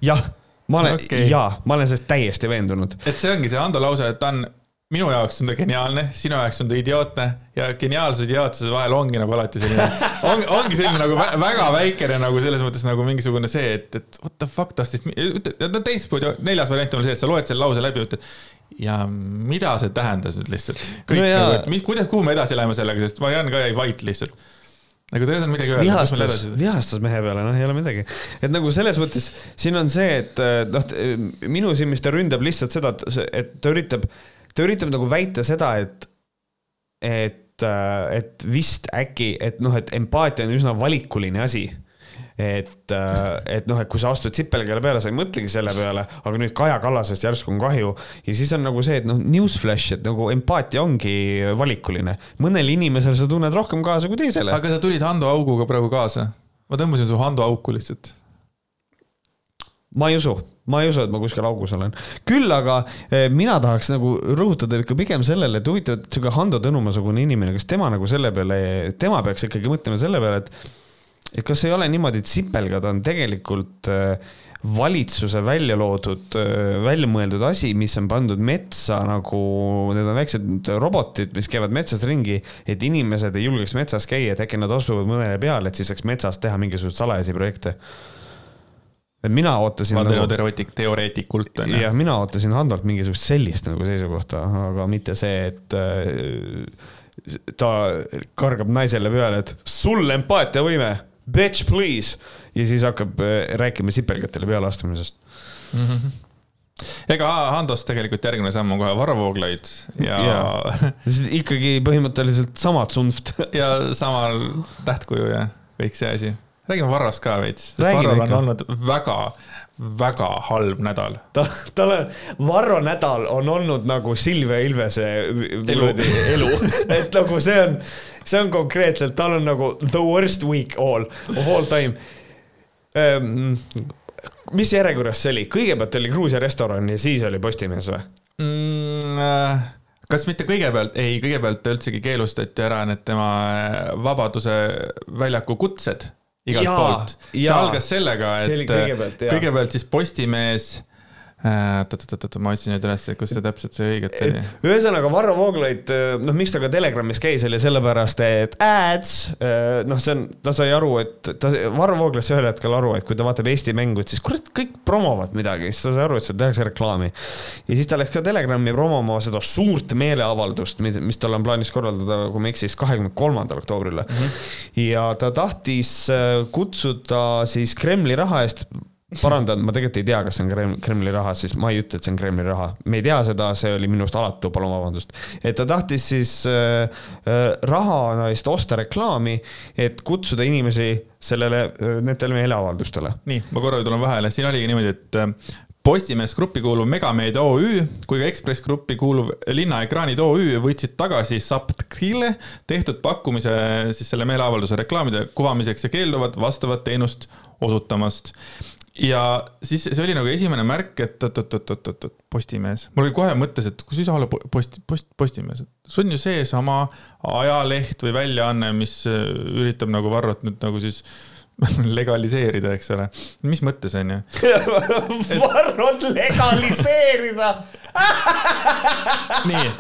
jah, ma olen okay., jaa, ma olen sellest täiesti veendunud. et see ongi see Hando lause, et ta on minu jaoks on ta geniaalne, sinu jaoks on ta idiootne ja geniaalsuse ja idiootsuse vahel ongi nagu alati selline <laughs> on,, ongi selline nagu väga väikene nagu selles mõttes nagu mingisugune see, et, et what the fuck this, no teistpidi, neljas variant on see, et sa loed selle lause läbi, ütled ja mida see tähendas nüüd lihtsalt? kõik no nagu, et mis, kuidas, kuhu me edasi läheme sellega, sest Mariann ka jäi vait lihtsalt nagu ta ei osanud midagi öelda. vihastas, vihastas mehe peale, noh, ei ole midagi. et nagu selles mõttes siin on see, et noh, minu silmis ta ründab lihtsalt seda, et, et ta üritab ta üritab nagu väita seda, et, et, et vist äkki, et noh, et empaatia on üsna valikuline asi et, et noh, et kui sa astud sipelgale peale, sa ei mõtlegi selle peale, aga nüüd Kaja Kallasest järsku on kahju. ja siis on nagu see, et noh, newsflash, et nagu empaatia ongi valikuline. mõnel inimesel sa tunned rohkem kaasa kui teisele. aga sa tulid Hando auguga praegu kaasa. ma tõmbasin su Hando auku lihtsalt ma ei usu, ma ei usu, et ma kuskil augus olen. küll aga eh, mina tahaks nagu rõhutada ikka pigem sellele, et huvitav, et sihuke Hando Tõnumaa-sugune inimene, kas tema nagu selle peale, tema peaks ikkagi mõtlema selle peale, et et kas ei ole niimoodi, et sipelgad on tegelikult eh, valitsuse välja loodud, eh, välja mõeldud asi, mis on pandud metsa nagu, need on väiksed robotid, mis käivad metsas ringi, et inimesed ei julgeks metsas käia, et äkki nad asuvad mõnele peale, et siis saaks metsas teha mingisuguseid salajasi projekte et mina ootasin nagu, teoreetik, teoreetikult on ju. jah, mina ootasin Handolt mingisugust sellist nagu seisukohta, aga mitte see, et äh, ta kargab naisele peale, et sul empaatiavõime, bitch please. ja siis hakkab äh, rääkima sipelgatele pealeastumisest mm. -hmm ega Handost tegelikult järgmine samm on kohe Varro Vooglaid ja, ja. ikkagi põhimõtteliselt sama tsunft <laughs> ja samal tähtkuju ja kõik see asi räägime Varrost ka veits, sest Varrol on olnud väga, väga halb nädal. ta, tal on, Varro nädal on olnud nagu Silvia Ilvese elu, elu. <laughs> et nagu see on, see on konkreetselt, tal on nagu the worst week all of all time ähm, mis järjekorras see oli, kõigepealt oli Gruusia restoran ja siis oli Postimees või mm,? Äh, kas mitte kõigepealt, ei, kõigepealt üldsegi keelustati ära need tema Vabaduse väljaku kutsed igalt ja, poolt. see algas sellega, et kõigepealt, kõigepealt siis Postimees oot-oot-oot, äh, ma otsin nüüd üles, kus see täpselt see õiget oli. ühesõnaga Varro Vooglaid, äh, noh, miks ta ka Telegramis käis, oli sellepärast, et ads, äh, noh, see on, ta sai aru, et ta, Varro Vooglaid sai ühel hetkel aru, et kui ta vaatab Eesti mängu, et siis kurat, kõik promovad midagi, siis ta sai aru, et seal tehakse reklaami. ja siis ta läks ka Telegrami promoma seda suurt meeleavaldust, mis tal on plaanis korraldada, kui ma ei eksi, siis kahekümne kolmandal oktoobril mm. -hmm. ja ta tahtis kutsuda siis Kremli raha eest parandan, ma tegelikult ei tea, kas see on Kremli raha, siis ma ei ütle, et see on Kremli raha. me ei tea seda, see oli minu arust alatu, palun vabandust. et ta tahtis siis äh, äh, raha eest osta reklaami, et kutsuda inimesi sellele, äh, nendele meeleavaldustele. nii, ma korra tulen vahele, siin oligi niimoodi, et äh, Postimees Grupi kuuluv Megameedia OÜ kui ka Ekspress Grupi kuuluv Linnaekraanid OÜ võtsid tagasi Saptkile tehtud pakkumise siis selle meeleavalduse reklaamide kuvamiseks ja keelduvad vastavat teenust osutamast ja siis see oli nagu esimene märk, et oot-oot-oot-oot-oot, Postimees. mul oli kohe mõttes, et kus ei saa olla post, post, Postimees, see on ju seesama ajaleht või väljaanne, mis äh, üritab nagu Varrot nüüd nagu siis <laughs> legaliseerida, eks ole. mis mõttes on ju <laughs> Varrot legaliseerida nii.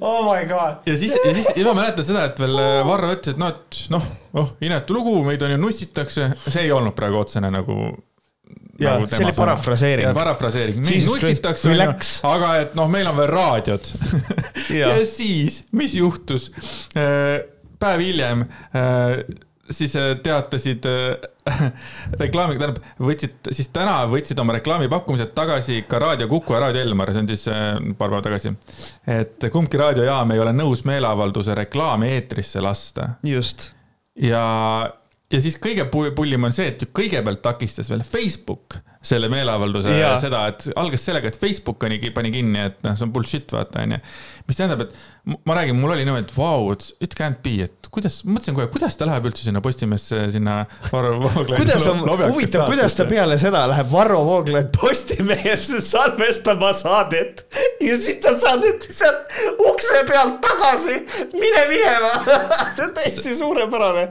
Oh my god. ja siis, ja siis, ja ma mäletan seda, et veel äh, Varro ütles, et noh, et noh, oh inetu lugu, meid on ju nussitakse, see ei olnud praegu otsene nagu ja nagu see oli parafraseering. parafraseering, meid nussitakse, aga et noh, meil on veel raadiod <laughs> ja. ja siis, mis juhtus? Äh, päev hiljem äh, siis äh, teatasid <laughs> reklaami, tähendab, võtsid siis täna võtsid oma reklaamipakkumised tagasi ka Raadio Kuku ja Raadio Elmar, see on siis paar päeva tagasi. et kumbki raadiojaam ei ole nõus meeleavalduse reklaami eetrisse lasta. just. ja ja siis kõige pullim on see, et kõigepealt takistas veel Facebook selle meeleavalduse ja. seda, et algas sellega, et Facebook pani, pani kinni, et noh, see on bullshit, vaata, onju. mis tähendab, et ma räägin, mul oli niimoodi, et vau, it can't be, et kuidas, mõtlesin kohe, kuidas ta läheb üldse sinna Postimehesse, sinna Varro Vooglaid. kuidas on, huvitav, kuidas ta peale seda läheb Varro Vooglaid Postimehesse salvestama saadet ja siis ta saadeti sealt ukse pealt tagasi, mine minema <laughs> see on täiesti suurepärane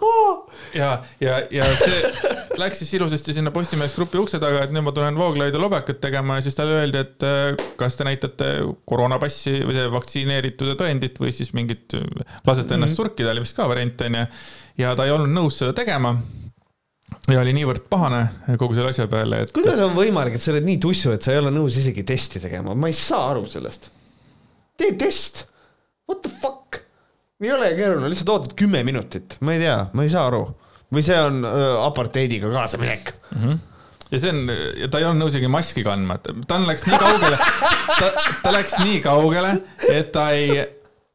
oh.. ja, ja, ja see läks siis ilusasti sinna Postimehes grupi ukse ukse taga, et nüüd ma tulen Vooglaid ja Lobekat tegema ja siis talle öeldi, et äh, kas te näitate koroonapassi või see vaktsineeritud tõendit või siis mingit, lasete ennast mm -hmm. surkida, oli vist ka variant, onju. ja ta ei olnud nõus seda tegema ja oli niivõrd pahane kogu selle asja peale, et. kuidas on võimalik, et sa oled nii tussu, et sa ei ole nõus isegi testi tegema, ma ei saa aru sellest. tee test, what the fuck, ei ole keeruline, lihtsalt ootad kümme minutit, ma ei tea, ma ei saa aru. või see on äh, apartheidiga kaasaminek mm. -hmm ja see on, ta ei olnud nõus isegi maski kandma, ta läks nii kaugele, ta, ta läks nii kaugele, et ta ei,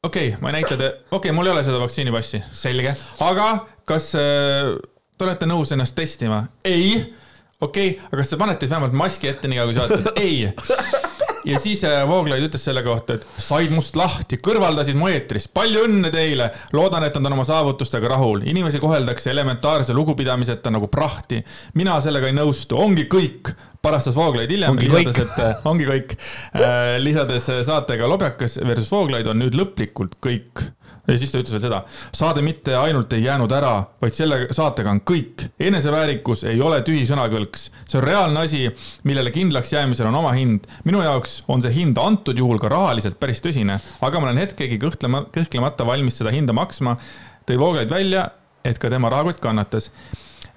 okei okay,, ma ei näita okei okay,, mul ei ole seda vaktsiinipassi, selge, aga kas äh, te olete nõus ennast testima? ei. okei okay,, aga kas te panete siis vähemalt maski ette nii kaua, kui saate? ei ja siis äh, Vooglaid ütles selle kohta, et said must lahti, kõrvaldasid mu eetrist, palju õnne teile. loodan, et nad on oma saavutustega rahul, inimesi koheldakse elementaarse lugupidamiseta nagu prahti. mina sellega ei nõustu, ongi kõik, parastas Vooglaid hiljem, lisades, et äh, ongi kõik. Äh,, lisades saatega Lobjakas versus Vooglaid on nüüd lõplikult kõik ja siis ta ütles veel seda, saade mitte ainult ei jäänud ära, vaid selle saatega on kõik. eneseväärikus ei ole tühi sõnakõlks, see on reaalne asi, millele kindlaks jäämisel on oma hind. minu jaoks on see hind antud juhul ka rahaliselt päris tõsine, aga ma olen hetkegi kõhklema, kõhklemata valmis seda hinda maksma. tõi Vooglaid välja, et ka tema rahakott kannatas.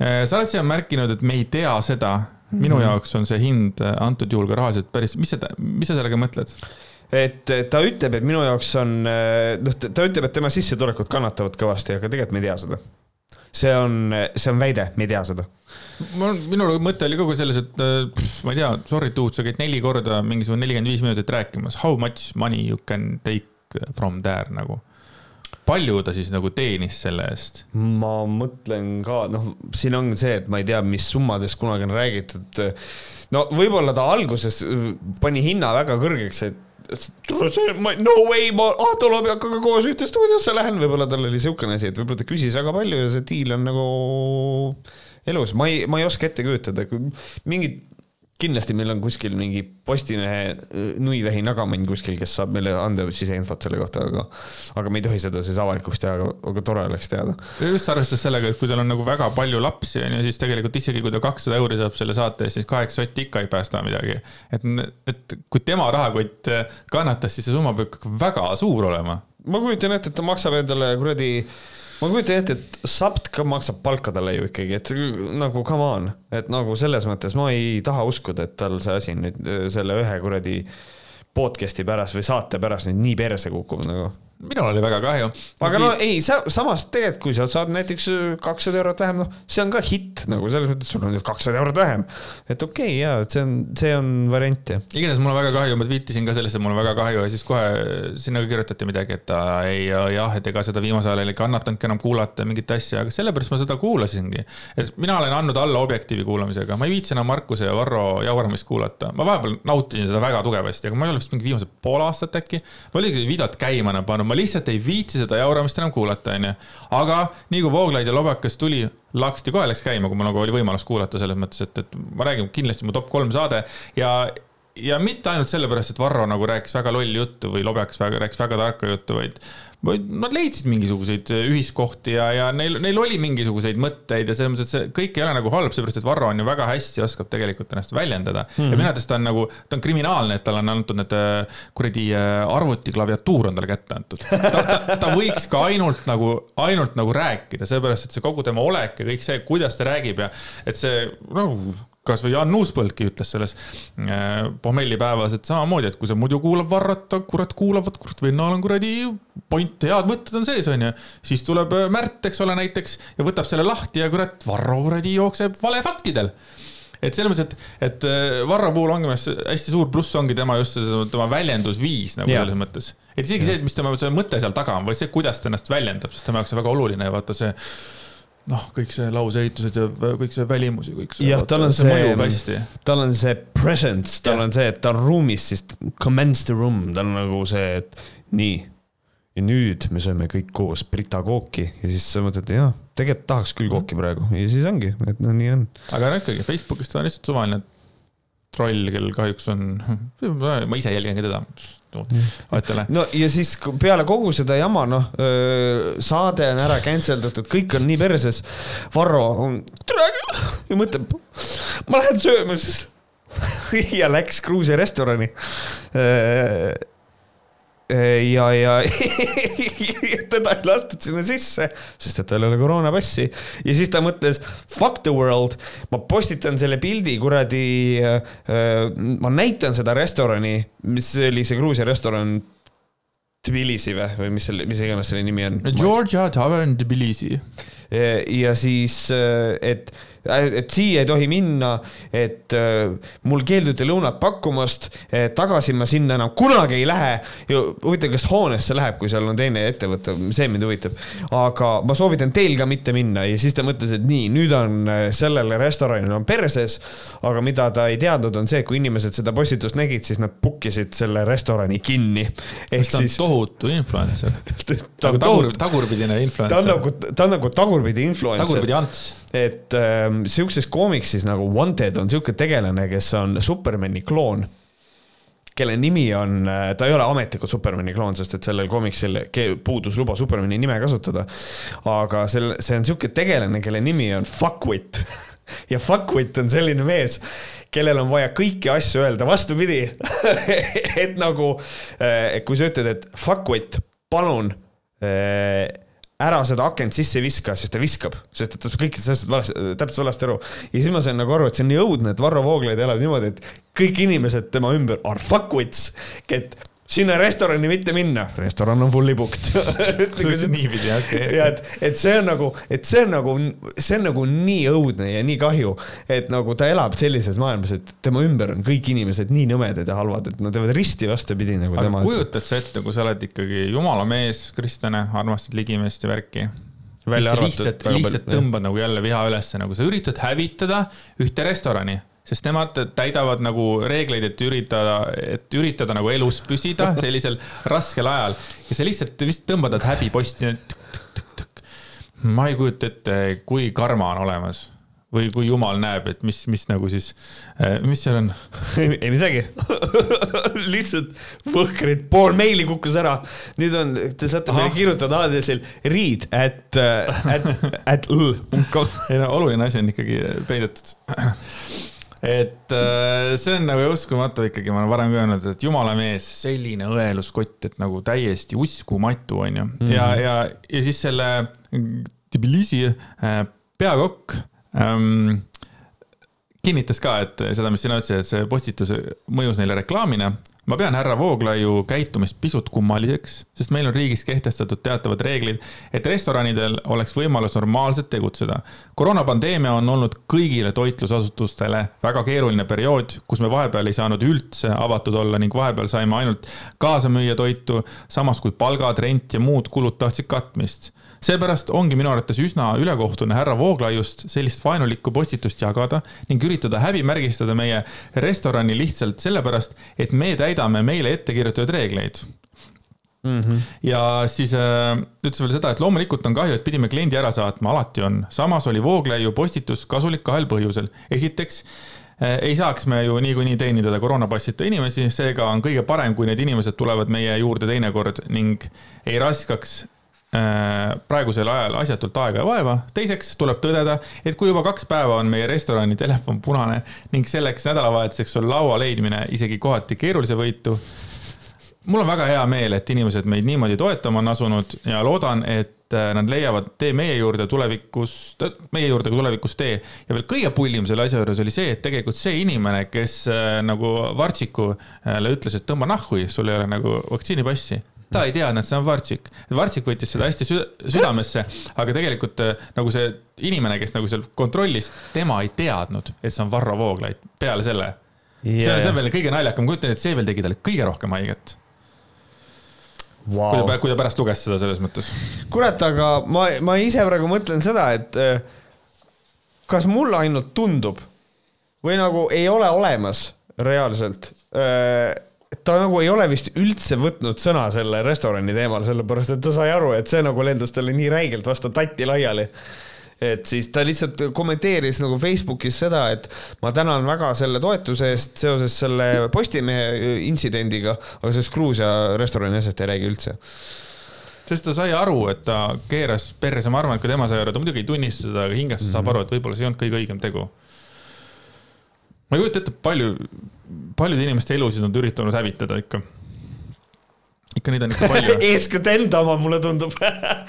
Äh, sa oled siia märkinud, et me ei tea seda. minu mm -hmm. jaoks on see hind äh, antud juhul ka rahaliselt päris, mis sa, mis sa sellega mõtled? Et ta ütleb, et minu jaoks on, noh, ta ütleb, et tema sissetulekud kannatavad kõvasti, aga tegelikult me ei tea seda. see on, see on väide, me ei tea seda mul, minu mõte oli kogu selles, et pff, ma ei tea, sorry, dude, sa käid neli korda mingisugune nelikümmend viis minutit rääkimas, how much money you can take from there nagu palju ta siis nagu teenis selle eest? ma mõtlen ka, noh, siin on see, et ma ei tea, mis summadest kunagi on räägitud. no võib-olla ta alguses pani hinna väga kõrgeks, et no way, ma Aato Lobjakaga koos ühte stuudiosse lähen, võib-olla tal oli siukene asi, et võib-olla ta küsis väga palju ja see diil on nagu elus, ma ei, ma ei oska ette kujutada, mingid kindlasti meil on kuskil mingi Postimehe äh, nuivähi nagamann kuskil, kes saab meile anda siseinfot selle kohta, aga, aga me ei tohi seda siis avalikuks teha, aga, aga tore oleks teada. just arvestades sellega, et kui tal on nagu väga palju lapsi, on ju, siis tegelikult isegi kui ta kakssada euri saab selle saate eest, siis kaheksa sotti ikka ei päästa midagi. et, et kui tema rahakott kannatas, siis see summa peab väga suur olema. ma kujutan ette, et ta maksab endale kuradi ma kujutan ette, et Sapt ka maksab palka talle ju ikkagi, et nagu come on, et nagu selles mõttes ma ei taha uskuda, et tal see asi nüüd selle ühe kuradi podcast'i pärast või saate pärast nüüd nii perse kukub nagu minul oli väga kahju. aga no ei, sa samas tegelikult, kui sa saad näiteks äh, kakssada eurot vähem, noh, see on ka hitt nagu selles mõttes, sul on nüüd kakssada eurot vähem. et okei okay, jaa, et see on, see on variant jah. igatahes mul on väga kahju, ma viitasin ka sellesse, mul on väga kahju ja siis kohe sinna ka kirjutati midagi, et ei, jah, et ega seda viimasel ajal ei kannatanudki enam kuulata mingit asja, aga sellepärast ma seda kuulasingi. et mina olen andnud alla Objektiivi kuulamisega, ma ei viitsi enam Markuse ja Varro jauramist kuulata, ma vahepeal nautisin seda väga tugevasti, aga ma ei ole vist mingi viimased pool aastat äkki. ma oligi videot käima pannud ma lihtsalt ei viitsi seda jauramist enam kuulata, onju. aga nii kui Vooglaid ja Lobakas tuli, laksti kohe läks käima, kui mul nagu oli võimalus kuulata selles mõttes, et, et ma räägin kindlasti mu top kolm saade ja ja mitte ainult sellepärast, et Varro nagu rääkis väga lolli juttu või Lobjakas väga, rääkis väga tarka juttu, vaid Nad leidsid mingisuguseid ühiskohti ja, ja neil, neil oli mingisuguseid mõtteid ja selles mõttes, et see kõik ei ole nagu halb, seepärast et Varro on ju väga hästi oskab tegelikult ennast väljendada mm. -hmm. ja minu arvates ta on nagu, ta on kriminaalne, et talle on antud need äh, kuradi äh, arvutiklaviatuur on talle kätte antud. Ta, ta, ta võiks ka ainult nagu, ainult nagu rääkida, sellepärast et see kogu tema olek ja kõik see, kuidas ta räägib ja et see, noh kasvõi Jan Uuspõldki ütles selles äh, pohmellipäevas, et samamoodi, et kui sa muidu kuulad Varrat, kurat kuulavad, kurat vennal on kuradi point, head mõtted on sees, onju. siis tuleb äh, Märt, eks ole, näiteks ja võtab selle lahti ja kurat, Varro kuradi jookseb valefaktidel et selles mõttes, et, et äh, Varro puhul ongi minu arust hästi suur pluss ongi tema just see, tema väljendusviis nagu ja. selles mõttes. et isegi ja. see, mis tema see mõte seal taga on, vaid see, kuidas ta ennast väljendab, sest tema jaoks on väga oluline ja vaata see noh, kõik see lauseehitused ja kõik see välimus ja kõik see. jah, tal on see, tal on see presence, tal ja. on see, et ta on ruumis, siis commence the room, tal on nagu see, et nii. ja nüüd me sööme kõik koos Brita kooki ja siis sa mõtled, jaa, tegelikult tahaks küll kooki mhm. praegu ja siis ongi, et noh, nii on. aga no ikkagi, Facebookis ta on lihtsalt suvaline troll, kel kahjuks on, ma ise jälgin ka teda vaatele. no ja siis peale kogu seda jama, noh, saade on ära cancel datud, kõik on nii perses. Varro on, ja mõtleb, ma lähen sööma siis. <laughs> ja läks Gruusia restorani ja, ja <laughs> teda ei lastud sinna sisse, sest et tal ei ole koroonapassi ja siis ta mõtles fuck the world, ma postitan selle pildi kuradi äh,, ma näitan seda restorani, mis oli see Gruusia restoran Tbilisi või, või mis selle, mis iganes selle nimi on. Georgia Tavern Tbilisi. Ja siis, äh, et Äh, et siia ei tohi minna, et mul keelduti lõunat pakkumast, tagasi ma sinna enam kunagi ei lähe. huvitav, kas hoonesse läheb, kui seal on teine ettevõte, see mind huvitab. aga ma soovitan teil ka mitte minna ja siis ta mõtles, et nii, nüüd on sellel restoranil on perses. aga mida ta ei teadnud, on see, kui inimesed seda postitust nägid, siis nad book isid selle restorani kinni. ehk siis. tohutu influencer <laughs> ta on tagur, tagurpidine influencer. ta on nagu, ta on nagu tagurpidi influencer. tagurpidi Ants et ähm, sihukeses koomiksis nagu Wanted on sihuke tegelane, kes on Supermani kloon kelle nimi on, äh, ta ei ole ametlikult Supermani kloon, sest et sellel koomiksil puudus luba Supermani nime kasutada. aga sel, see on sihuke tegelane, kelle nimi on Fuckwit <laughs> ja Fuckwit on selline mees, kellel on vaja kõiki asju öelda vastupidi <laughs> et nagu, äh, kui sa ütled, et Fuckwit, palun äh, ära seda akent sisse viska, sest ta viskab, sest ta saab kõikidest asjadest valesti, täpselt valesti aru. ja siis ma sain nagu aru, et see on nii õudne, et Varro Vooglaid elab niimoodi, et kõik inimesed tema ümber are fuckwits, et sinna restorani mitte minna, restoran on fully booked <laughs> niipidi, okei okay.. ja et, et see on nagu, et see on nagu, see on nagu nii õudne ja nii kahju, et nagu ta elab sellises maailmas, et tema ümber on kõik inimesed nii nõmedad ja halvad, et nad teevad risti vastupidi nagu aga tema. kujutad sa ette, kui sa oled ikkagi jumala mees, kristlane, armastad ligimeest ja värki välja arvatud. lihtsalt, lihtsalt tõmbad nagu jälle viha ülesse, nagu sa üritad hävitada ühte restorani sest nemad täidavad nagu reegleid, et üritada, et üritada nagu elus püsida <laughs> sellisel raskel ajal ja sa lihtsalt vist tõmbad nad häbiposti. ma ei kujuta ette, kui karma on olemas või kui jumal näeb, et mis, mis nagu siis, eh, mis seal on? <laughs> ei midagi <laughs> lihtsalt võhkrid, pool meili kukkus ära. nüüd on, te saate meile kirjutada aadressil read at, at, at l.com. ei no oluline asi on ikkagi peidetud <clears throat> et äh, see on nagu uskumatu ikkagi, ma olen varem ka öelnud, et jumala mees, selline õeluskott, et nagu täiesti uskumatu, onju mm. -hmm. ja, ja, ja siis selle Tbilisi äh, peakokk ähm, kinnitas ka, et seda, mis sina ütlesid, et see postitus mõjus neile reklaamina ma pean härra Vooglaiu käitumist pisut kummaliseks, sest meil on riigis kehtestatud teatavad reeglid, et restoranidel oleks võimalus normaalselt tegutseda. koroonapandeemia on olnud kõigile toitlusasutustele väga keeruline periood, kus me vahepeal ei saanud üldse avatud olla ning vahepeal saime ainult kaasa müüa toitu, samas kui palgad, rent ja muud kulud tahtsid katmist seepärast ongi minu arvates üsna ülekohtune härra Vooglaiust sellist vaenulikku postitust jagada ning üritada häbimärgistada meie restorani lihtsalt sellepärast, et me täidame meile ette kirjutatud reegleid Mm -hmm. ja siis äh, ütles veel seda, et loomulikult on kahju, et pidime kliendi ära saatma, alati on. samas oli Vooglaiu postitus kasulik kahel põhjusel. esiteks äh, ei saaks me ju niikuinii teenindada koroonapassita inimesi, seega on kõige parem, kui need inimesed tulevad meie juurde teinekord ning ei raskaks praegusel ajal asjatult aega ja vaeva. teiseks tuleb tõdeda, et kui juba kaks päeva on meie restorani telefon punane ning selleks nädalavahetuseks on laua leidmine isegi kohati keerulisevõitu. mul on väga hea meel, et inimesed meid niimoodi toetama on asunud ja loodan, et äh, nad leiavad tee meie juurde tulevikus, meie juurde tulevikus tee. ja veel kõige pullim selle asja juures oli see, et tegelikult see inimene, kes äh, nagu Vartsikule ütles, et tõmba nahhu, sul ei ole nagu vaktsiinipassi ta ei teadnud, see on Vartsik. Vartsik võttis seda hästi südamesse, aga tegelikult äh, nagu see inimene, kes nagu seal kontrollis, tema ei teadnud, et see on Varro Vooglaid peale selle see on, see on veel kõige naljakam, ma kujutan ette, see veel tegi talle kõige rohkem haiget wow.. kui ta, kui ta pärast luges seda selles mõttes. kurat, aga ma, ma ise praegu mõtlen seda, et äh, kas mulle ainult tundub või nagu ei ole olemas reaalselt äh, ta nagu ei ole vist üldse võtnud sõna selle restorani teemal, sellepärast et ta sai aru, et see nagu lendas talle nii räigelt vastu tatti laiali. et siis ta lihtsalt kommenteeris nagu Facebookis seda, et ma tänan väga selle toetuse eest seoses selle Postimehe intsidendiga, aga sellest Gruusia restorani asjast ei räägi üldse sest ta sai aru, et ta keeras perse, ma arvan, et ka tema sai aru, ta muidugi ei tunnista seda, aga hinges mm -hmm. saab aru, et võib-olla see ei olnud kõige õigem tegu ma ei kujuta ette, palju, paljude inimeste elusid on üritanud hävitada ikka. Ikka neid on ikka <laughs> palju eeskätt enda oma, mulle tundub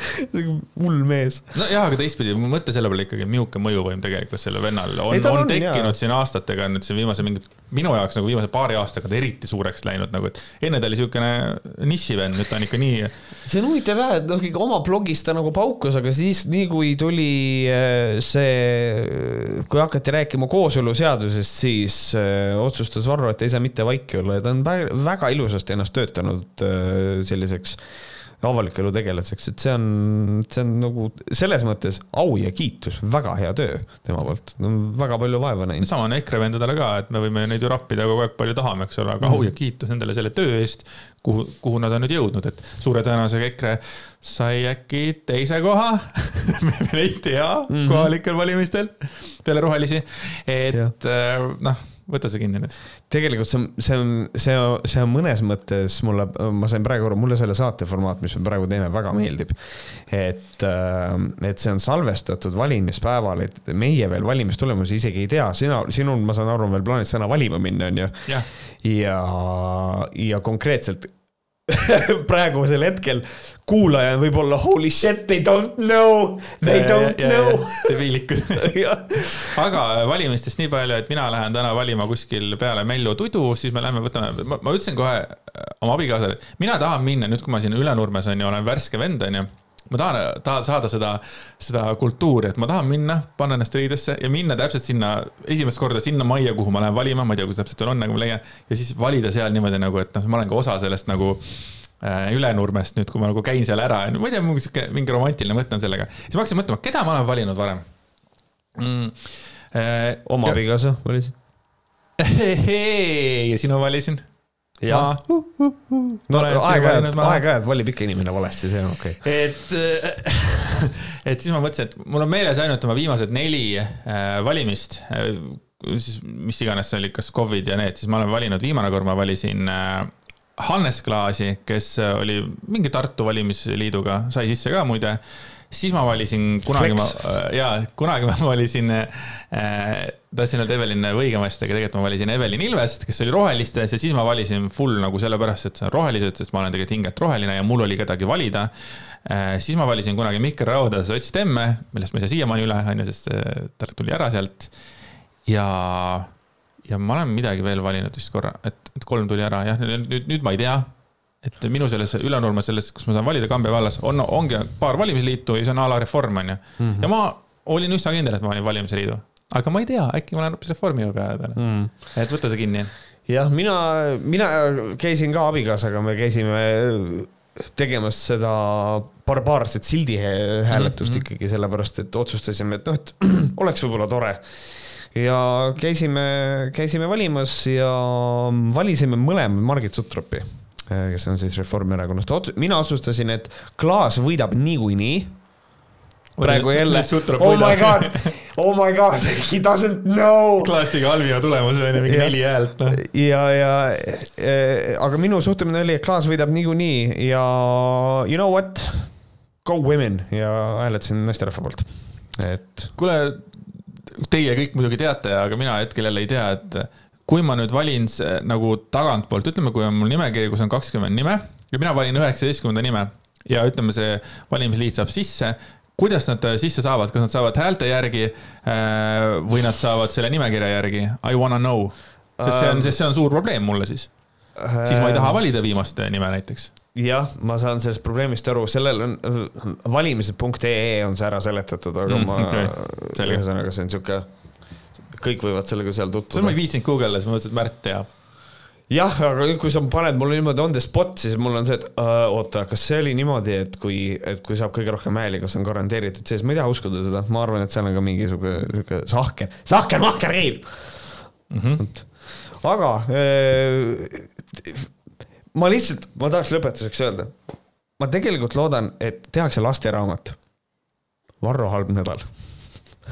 <laughs> hull mees. nojah, aga teistpidi, mõtle selle peale ikkagi, milline mõjuvõim tegelikult sellel vennal on, on, on tekkinud jah. siin aastatega, nüüd siin viimase mingi minu jaoks nagu viimase paari aastaga ta eriti suureks läinud nagu, et enne ta oli siukene nišivend, nüüd ta on ikka nii. see on huvitav jah, et noh, ikka oma blogis ta nagu paukus, aga siis nii kui tuli äh, see, kui hakati rääkima kooseluseadusest, siis äh, otsustas Varro, et ei saa mitte vaiki olla ja ta on väga ilusasti ennast töötanud äh, selliseks avaliku elu tegelaseks, et see on, see on nagu selles mõttes au ja kiitus, väga hea töö tema poolt, väga palju vaeva näinud. sama on EKRE vendadele ka, et me võime neid ju rappida kogu aeg palju tahame, eks ole, aga mm. au ja kiitus nendele selle töö eest, kuhu, kuhu nad on nüüd jõudnud, et suure tõenäosusega EKRE sai äkki teise koha <laughs> me veel ei tea mm -hmm. kohalikel valimistel peale rohelisi, et äh, noh võta see kinni nüüd. tegelikult see on, see on, see on, see on mõnes mõttes mulle, ma sain praegu aru, mulle selle saate formaat, mis me praegu teeme, väga meeldib. et, äh, et see on salvestatud valimispäeval, et meie veel valimistulemusi isegi ei tea, sina, sinul, ma saan aru, on veel plaanis täna valima minna, on ju. ja, ja, ja konkreetselt <laughs> praegusel hetkel kuulaja võib olla holy shit, they don't know, they don't ja, know. debiilikud <laughs> aga valimistest nii palju, et mina lähen täna valima kuskil peale Mellu tudu, siis me lähme, võtame, ma ütlesin kohe oma abikaasale, mina tahan minna nüüd, kui ma siin Ülenurmes on ju, olen värske vend, on ju ma tahan, tahan saada seda, seda kultuuri, et ma tahan minna, panna ennast riidesse ja minna täpselt sinna, esimest korda sinna majja, kuhu ma lähen valima, ma ei tea, kus täpselt seal on, nagu ma leian. ja siis valida seal niimoodi nagu, et noh, ma olen ka osa sellest nagu äh, Ülenurmest nüüd, kui ma nagu käin seal ära, ma ei tea, mingi sihuke, mingi romantiline mõte on sellega. siis ma hakkasin mõtlema, keda ma olen valinud varem mm,. Äh, oma abikaasa valisid? <laughs> ja sinu valisin. Uh, uh, uh. no aeg-ajalt, aeg-ajalt valib ikka inimene valesti, see on okei okay.. et, <laughs> et siis ma mõtlesin, et mul on meeles ainult oma viimased neli äh, valimist äh,. siis mis iganes see oli, kas Covid ja need, siis ma olen valinud, viimane kord ma valisin äh, Hannes Klaasi, kes oli mingi Tartu valimisliiduga, sai sisse ka muide siis ma valisin kunagi, äh, jaa, kunagi ma valisin äh,, tahtsin öelda Evelin Võigemast, aga tegelikult ma valisin Evelin Ilvest, kes oli rohelistes ja siis ma valisin full nagu sellepärast, et see on rohelised, sest ma olen tegelikult hingelt roheline ja mul oli kedagi valida äh,. siis ma valisin kunagi Mihkel Rauda Sotsdemme, millest ma ei saa siiamaani üle, on ju, sest äh, ta tuli ära sealt. ja, ja ma olen midagi veel valinud vist korra, et, et kolm tuli ära, jah, nüüd, nüüd ma ei tea et minu selles Ülenurme selles, kus ma saan valida Kambja vallas, on, ongi paar valimisliitu ja see on a la Reform on ju mm. -hmm. ja ma olin üsna kindel, et ma valin valimisliidu, aga ma ei tea, äkki ma olen hoopis Reformiga täna mm.. et võta see kinni. jah, mina, mina käisin ka abikaasaga, me käisime tegemas seda barbaarset sildi hääletust mm -hmm. ikkagi sellepärast, et otsustasime, et noh, et <clears throat> oleks võib-olla tore ja käisime, käisime valimas ja valisime mõlemad Margit Sutropi Äh, kes on siis Reformierakonnast, mina otsustasin, et Klaas võidab niikuinii. praegu jälle, oh my god, oh my god, he doesn't know. Klaas tegi halvima tulemuse, onju, mingi neli häält no.. ja, ja äh, aga minu suhtumine oli, et Klaas võidab niikuinii ja you know what, go women! Ja hääletasin naisterahva poolt, et. kuule, teie kõik muidugi teate, aga mina hetkel jälle ei tea, et kui ma nüüd valin nagu tagantpoolt, ütleme, kui on mul nimekiri, kus on kakskümmend nime ja mina valin üheksateistkümnenda nime ja ütleme, see valimisliit saab sisse, kuidas nad sisse saavad, kas nad saavad häälte järgi äh, või nad saavad selle nimekirja järgi? I wanna know, sest see on, sest see on suur probleem mulle siis. siis ma ei taha valida viimast nime näiteks jah, ma saan sellest probleemist aru, sellel on valimised.ee on see ära seletatud, aga mm, ma okay., ühesõnaga see on sihuke kõik võivad sellega seal tutvuda. ma ei viitsinud guugeldada, siis ma mõtlesin, et Märt teab jah, aga kui sa paned mulle niimoodi on the spot, siis mul on see, et äh, oota, kas see oli niimoodi, et kui, et kui saab kõige rohkem hääli, kas on garanteeritud sees, ma ei taha uskuda seda, ma arvan, et seal on ka mingisugune sihuke sahker, sahker-mahker käib mm. -hmm. aga äh, ma lihtsalt, ma tahaks lõpetuseks öelda, ma tegelikult loodan, et tehakse lasteraamat. Varro halb nädal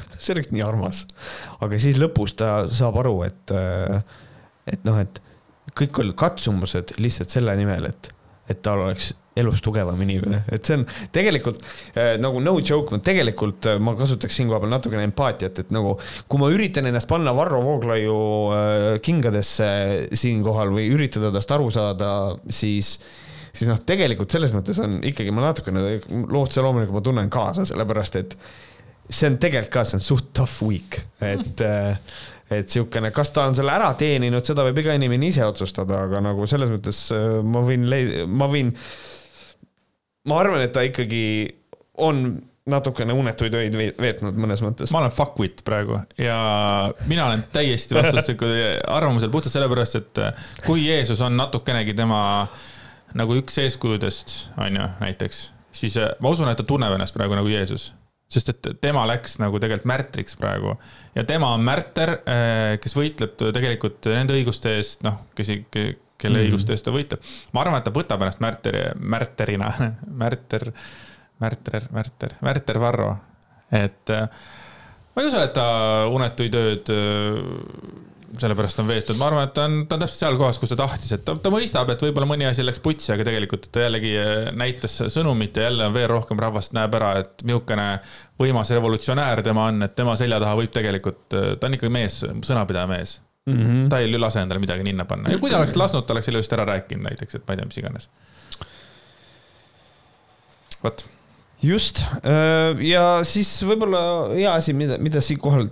<laughs> see oleks nii armas. aga siis lõpus ta saab aru, et, äh, et noh, et kõik olid katsumused lihtsalt selle nimel, et, et tal oleks elus tugevam inimene, et see on tegelikult äh, nagu no joke, tegelikult äh, ma kasutaks siinkohal natukene empaatiat, et nagu kui ma üritan ennast panna Varro Vooglaiu kingadesse siinkohal või üritada tast aru saada, siis siis noh, tegelikult selles mõttes on ikkagi ma natukene lootuse loomulikult ma tunnen kaasa, sellepärast et see on tegelikult ka, see on suht tough week, et mm. et sihukene, kas ta on selle ära teeninud, seda võib iga inimene ise otsustada, aga nagu selles mõttes äh, ma võin ma võin, ma arvan, et ta ikkagi on natukene unetuid öid veetnud mõnes mõttes. ma olen fuckwit praegu ja mina olen täiesti vastastikku arvamusel puhtalt sellepärast, et kui Jeesus on natukenegi tema nagu üks eeskujudest, on ju, näiteks, siis ma usun, et ta tunneb ennast praegu nagu Jeesus sest et tema läks nagu tegelikult märtriks praegu ja tema on märter, äh, kes võitleb tegelikult nende õiguste eest, noh, kes, kelle mm -hmm. õiguste eest ta võitleb. ma arvan, et ta võtab ennast märteri, märterina, <laughs> märter, märter, märter, märter Varro, et äh, ma ei usu, et ta unetuid ööd äh, sellepärast on veetud, ma arvan, et ta on, ta on täpselt seal kohas, kus ta tahtis, et ta, ta mõistab, et võib-olla mõni asi läks putsi, aga tegelikult ta jällegi eh, näitas sõnumit ja jälle veel rohkem rahvast näeb ära, et niisugune võimas revolutsionäär tema on, et tema selja taha võib tegelikult, eh, ta on ikkagi mees, sõnapidaja mees mm. -hmm. ta ei lase endale midagi ninna panna ja kui ta oleks lasknud, ta oleks selle just ära rääkinud näiteks, et ma ei tea, mis iganes. vot just. Ja siis võib-olla hea asi, mida, mida siinkohal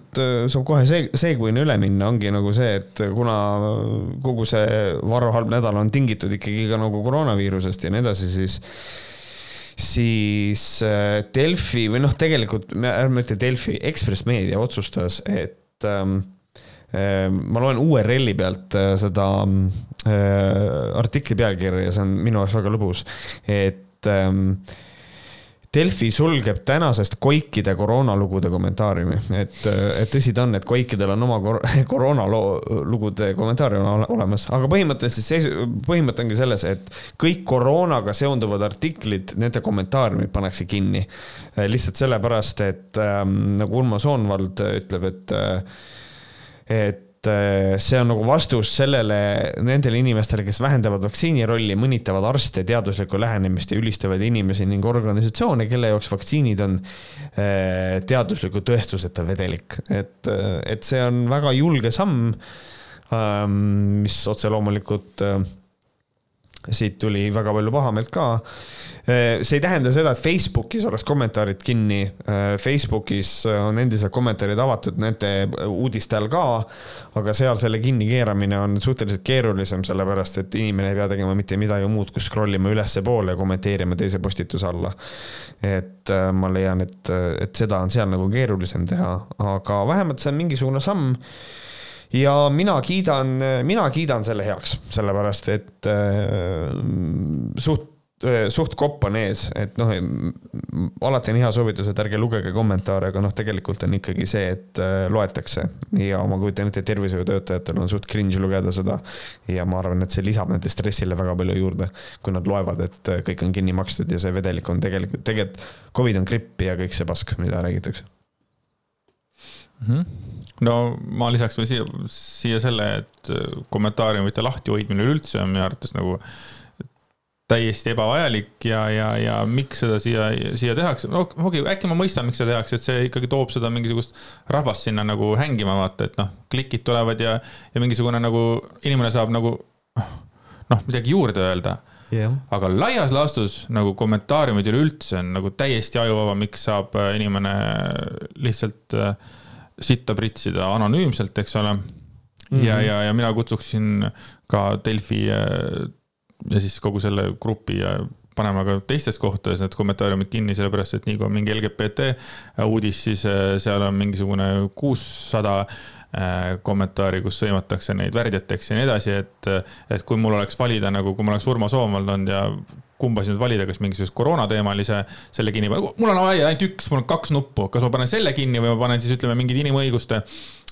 saab kohe see, seegvõina üle minna, ongi nagu see, et kuna kogu see Varro halb nädal on tingitud ikkagi ka nagu koroonaviirusest ja nii edasi, siis siis Delfi või noh, tegelikult ärme ütle Delfi, Ekspress Meedia otsustas, et ähm, ma loen URL-i pealt seda äh, artikli pealkirja ja see on minu jaoks väga lõbus, et ähm, Delfi sulgeb tänasest Koikide koroonalugude kommentaariumi, et, et tõsi ta on, et Koikidel on oma kor <laughs> koroonalogude kommentaarium olemas, aga põhimõtteliselt see, põhimõte ongi selles, et kõik koroonaga seonduvad artiklid, nende kommentaariumid pannakse kinni. lihtsalt sellepärast, et ähm, nagu Urmas Soonvald ütleb, et, et et äh, see on nagu vastus sellele nendele inimestele, kes vähendavad vaktsiini rolli, mõnitavad arste, teaduslikku lähenemist ja ülistavad inimesi ning organisatsioone, kelle jaoks vaktsiinid on äh, teadusliku tõestuseta vedelik. et, äh, et see on väga julge samm, ähm, mis otse loomulikult siit tuli väga palju pahameelt ka Äh, see ei tähenda seda, et Facebookis oleks kommentaarid kinni. Äh, Facebookis on endiselt kommentaarid avatud nende uudiste all ka, aga seal selle kinnikeeramine on suhteliselt keerulisem, sellepärast et inimene ei pea tegema mitte midagi muud, kui scroll ima ülespoole ja kommenteerima teise postituse alla. et äh, ma leian, et, et seda on seal nagu keerulisem teha, aga vähemalt see on mingisugune samm ja mina kiidan, mina kiidan selle heaks, sellepärast et äh, suht suht kopp on ees, et noh, alati on hea soovitus, et ärge lugege kommentaare, aga noh, tegelikult on ikkagi see, et loetakse. ja ma kujutan ette, et tervishoiutöötajatel on suht cringe lugeda seda. ja ma arvan, et see lisab nende stressile väga palju juurde, kui nad loevad, et kõik on kinni makstud ja see vedelik on tegelikult, tegelikult Covid on gripp ja kõik see pask, mida räägitakse mm. -hmm no ma lisaks veel siia, siia selle, et kommentaariumite lahtihoidmine üleüldse on minu arvates nagu äh, täiesti ebavajalik ja, ja, ja miks seda siia, siia tehakse, no okei okay,, äkki ma mõistan, miks seda tehakse, et see ikkagi toob seda mingisugust rahvast sinna nagu hängima, vaata, et noh, klikid tulevad ja, ja mingisugune nagu inimene saab nagu noh, midagi juurde öelda. Yeah.. aga laias laastus nagu kommentaariumid üleüldse on nagu täiesti ajuvaba, miks saab äh, inimene lihtsalt äh, sitta pritsida anonüümselt, eks ole mm. -hmm. ja, ja, ja mina kutsuksin ka Delfi äh, ja siis kogu selle grupi ja panema ka teistes kohtades need kommentaariumid kinni, sellepärast et nii kui on mingi LGBT uudis, siis seal on mingisugune kuussada kommentaari, kus sõimatakse neid värdjateks ja nii edasi, et, et kui mul oleks valida nagu, kui ma oleks Urmo Soomvald olnud ja kumba siis nüüd valida, kas mingisuguse koroonateemalise selle kinni panna, mul on ainult üks, mul on kaks nuppu, kas ma panen selle kinni või ma panen siis ütleme mingid inimõiguste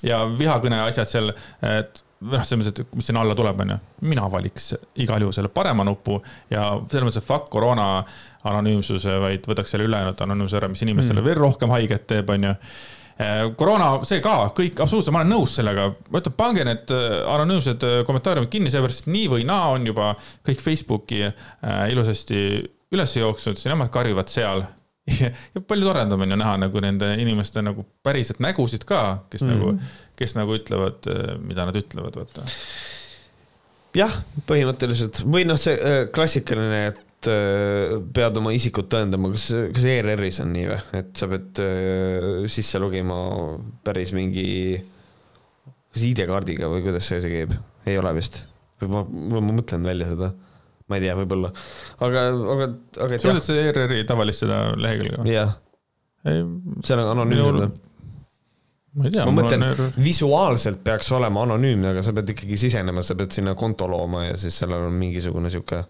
ja vihakõne asjad seal, et noh, selles mõttes, et mis sinna alla tuleb, onju. mina valiks igal juhul selle parema nupu ja selles mõttes, et fuck koroona anonüümsuse, vaid võtaks selle ülejäänud anonüümsuse ära, mis inimestele mm. veel rohkem haiget teeb, onju koroona, see ka, kõik absoluutselt, ma olen nõus sellega, ma ütlen, pange need eh, anonüümsed eh, kommentaariumid kinni, sellepärast et nii või naa on juba kõik Facebooki äh, ilusasti üles jooksnud nemad karjuvad seal <laughs> ja palju toredam on ju näha nagu nende inimeste nagu päriselt nägusid ka, kes mm. nagu, kes nagu ütlevad, äh, mida nad ütlevad, vaata. jah, põhimõtteliselt või noh, see äh, klassikaline, et äh, pead oma isikut tõendama, kas, kas ERR-is on nii või, et sa pead sisse lugema päris mingi, kas ID-kaardiga või kuidas see asi käib, ei ole vist, või ma, ma mõtlen välja seda ma ei tea, võib-olla, aga, aga, aga. sa mõtled seda ERR-i tavalist seda lehekülge või? jah. seal on anonüümne või? ma ei tea. ma mõtlen ERR... visuaalselt peaks olema anonüümne, aga sa pead ikkagi sisenema, sa pead sinna konto looma ja siis sellel on mingisugune sihuke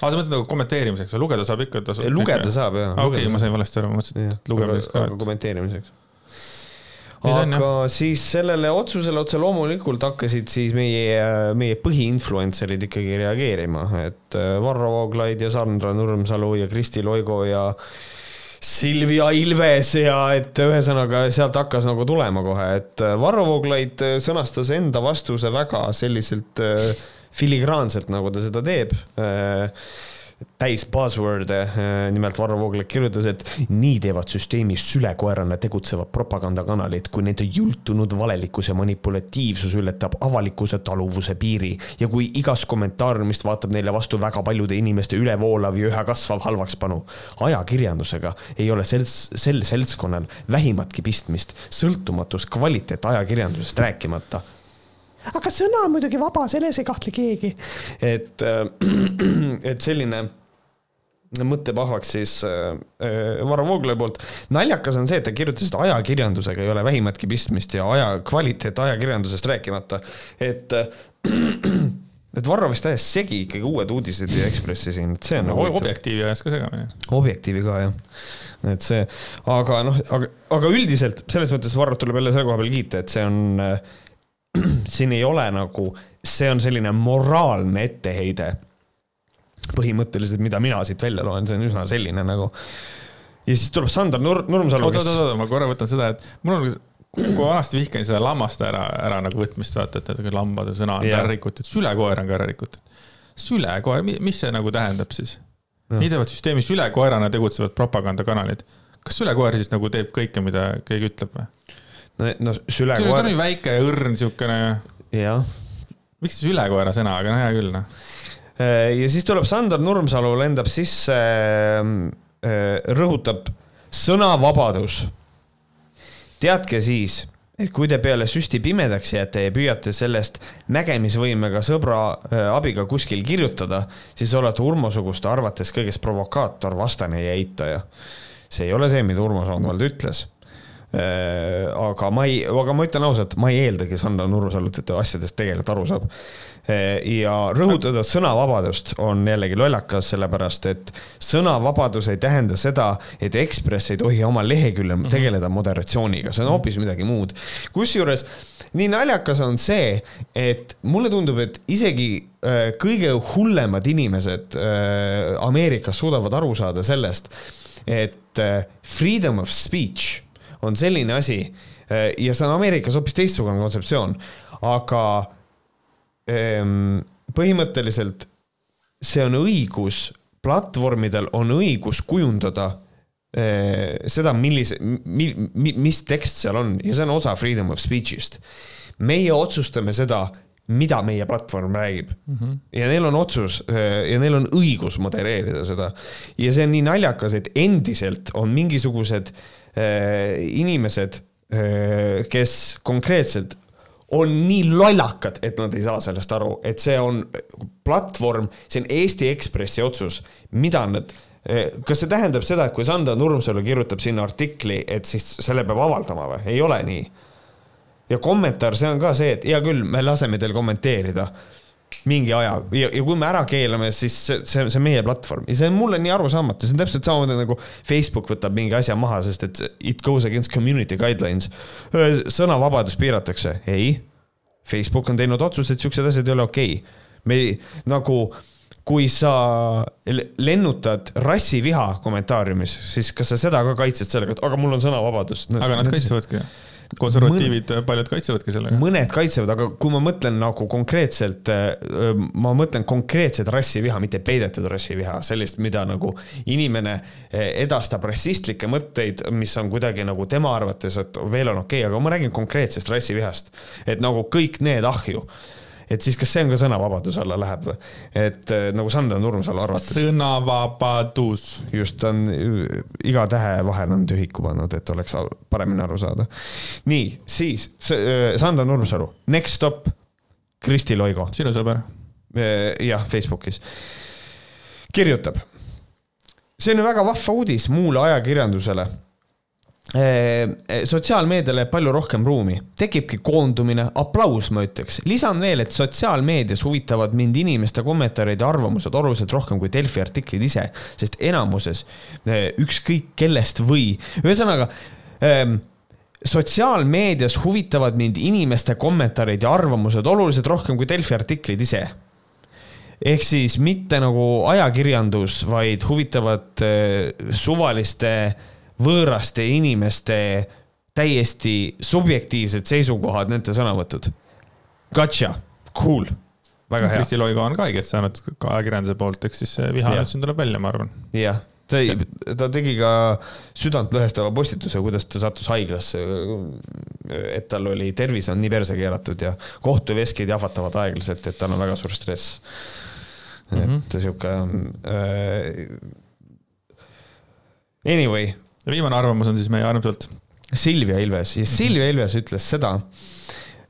aa, sa mõtled nagu kommenteerimiseks või lugeda saab ikka? lugeda ikka. saab jah. okei, ma sain valesti aru, ma mõtlesin, et lugemiseks ka. aga kommenteerimiseks aga siis sellele otsusele otse loomulikult hakkasid siis meie, meie põhiinfluencer'id ikkagi reageerima, et äh, Varro Vooglaid ja Sandra Nurmsalu ja Kristi Loigo ja Silvia Ilves ja et ühesõnaga sealt hakkas nagu tulema kohe, et äh, Varro Vooglaid äh, sõnastas enda vastuse väga selliselt filigraanselt, nagu ta seda teeb täis buzzword'e, äh, nimelt Varro Vooglaid kirjutas, et nii teevad süsteemis sülekoerana tegutsevad propagandakanalid, kui nende jultunud valelikkus ja manipulatiivsus ületab avalikkuse taluvuse piiri ja kui igast kommentaariumist vaatab neile vastu väga paljude inimeste ülevoolav ja üha kasvav halvakspanu. ajakirjandusega ei ole sel, sel seltskonnal vähimatki pistmist, sõltumatus kvaliteet ajakirjandusest rääkimata aga sõna on muidugi vaba, selles ei kahtle keegi. et, <clears throat> et selline mõttepahvaks siis äh, äh, Varro Vooglaiu poolt. naljakas on see, et ta kirjutas, et ajakirjandusega ei ole vähimatki pistmist ja aja, kvaliteet ajakirjandusest rääkimata, et äh, <clears throat> et Varro vist ajas segi ikkagi uued uudised ja Ekspressi siin, et see on nagu. objektiivi ajas ka segamini. objektiivi ka jah, et see, aga noh, aga, aga üldiselt selles mõttes Varrot tuleb jälle selle koha peal kiita, et see on äh,, <clears throat> siin ei ole nagu, see on selline moraalne etteheide põhimõtteliselt, mida mina siit välja loen, see on üsna selline nagu. ja siis tuleb Sander Nur-, Nurmsalu. oot, oot, oot, ma korra võtan seda, et mul on, kui vanasti vihkan seda lammaste ära, ära nagu võtmist, vaata, et, lambade sõna on ära rikutud, sülekoer on ka ära rikutud. sülekoer, mis see nagu tähendab siis? nii teevad süsteemis sülekoerana tegutsevad propagandakanalid. kas sülekoer siis nagu teeb kõike, mida keegi ütleb või? No, sülekoer. ta on ju väike ja õrn siukene. jah. miks sülekoera sõna, aga no hea küll noh Äh, ja siis tuleb Sander Nurmsalu, lendab sisse, ähm, äh, rõhutab sõnavabadus. teadke siis, et kui te peale süsti pimedaks jääte ja püüate sellest nägemisvõimega sõbra äh, abiga kuskil kirjutada, siis olete Urmo-suguste arvates kõigest provokaator, vastane ja eitaja. see ei ole see, mida Urmo Soonvald ütles aga ma ei, aga ma ütlen ausalt, ma ei eeldagi Sander Nurmsalult, et ta asjadest tegelikult aru saab ja rõhutada sõnavabadust on jällegi lollakas, sellepärast et sõnavabadus ei tähenda seda, et Ekspress ei tohi oma leheküljel mm -hmm. tegeleda moderatsiooniga, see on hoopis midagi muud. kusjuures nii naljakas on see, et mulle tundub, et isegi äh, kõige hullemad inimesed äh, Ameerikas suudavad aru saada sellest, et äh, freedom of speech on selline asi ja see on Ameerikas hoopis teistsugune kontseptsioon, aga Ehm, põhimõtteliselt see on õigus, platvormidel on õigus kujundada eh, seda, millise, mi-, mi-, mis tekst seal on ja see on osa freedom of speech'ist. meie otsustame seda, mida meie platvorm räägib mm. -hmm. ja neil on otsus eh, ja neil on õigus modereerida seda. ja see on nii naljakas, et endiselt on mingisugused äh, inimesed äh,, kes konkreetselt on nii lollakad, et nad ei saa sellest aru, et see on platvorm, see on Eesti Ekspressi otsus, mida nad kas see tähendab seda, et kui Sander Nurmsalu kirjutab sinna artikli, et siis selle peab avaldama või? ei ole nii. ja kommentaar, see on ka see, et hea küll, me laseme teil kommenteerida mingi aja. Ja, ja kui me ära keelame, siis see, see, see on meie platvorm. Ja see on mulle nii arusaamatu, see on täpselt samamoodi nagu Facebook võtab mingi asja maha, sest et it goes against community guidelines. sõnavabadust piiratakse, ei. Facebook on teinud otsuse, et siuksed asjad ei ole okei. Okay.. me nagu, kui sa lennutad rassiviha kommentaariumis, siis kas sa seda ka kaitsed sellega, et aga mul on sõnavabadus. No,? aga nad kaitsevadki ju konservatiivid mõned, paljud kaitsevadki sellega. mõned kaitsevad, aga kui ma mõtlen nagu konkreetselt, ma mõtlen konkreetset rassiviha, mitte peidetud rassiviha, sellist, mida nagu inimene edastab rassistlikke mõtteid, mis on kuidagi nagu tema arvates, et veel on okei okay,, aga ma räägin konkreetsest rassivihast. et nagu kõik need ahju et siis kas see on ka sõnavabaduse alla läheb või? et äh, nagu Sander Nurmsalu arvates. sõnavabadus. just, ta on iga tähe vahel on tühiku pannud, et oleks paremini aru saada. nii, siis äh, Sander Nurmsalu, Next Stop, Kristi Loigo. sinu sõber. Äh, jah, Facebookis. kirjutab. see on ju väga vahva uudis muule ajakirjandusele Äh, sotsiaalmeediale jääb palju rohkem ruumi, tekibki koondumine, aplaus, ma ütleks. lisan veel, et sotsiaalmeedias huvitavad mind inimeste kommentaarid ja arvamused oluliselt rohkem kui Delfi artiklid ise, sest enamuses ükskõik kellest või, ühesõnaga sotsiaalmeedias huvitavad mind inimeste kommentaarid ja arvamused oluliselt rohkem kui Delfi artiklid ise. ehk siis mitte nagu ajakirjandus, vaid huvitavad suvaliste äh, võõraste inimeste täiesti subjektiivsed seisukohad, nende sõnavõtud. Gotcha, cool, väga hea. Kristi Loigo on ka haiget saanud ajakirjanduse poolt, eks siis viha nüüd siin tuleb välja, ma arvan. jah, ta ei, ta tegi ka südantlõhestava postituse, kuidas ta sattus haiglasse. et tal oli, tervis on nii perse keeratud ja kohtuveskid jahvatavad aeglaselt, et tal on väga suur stress. et mm -hmm. sihuke äh,. Anyway. Ja viimane arvamus on siis meie armsalt. Silvia Ilves ja Silvia Ilves ütles seda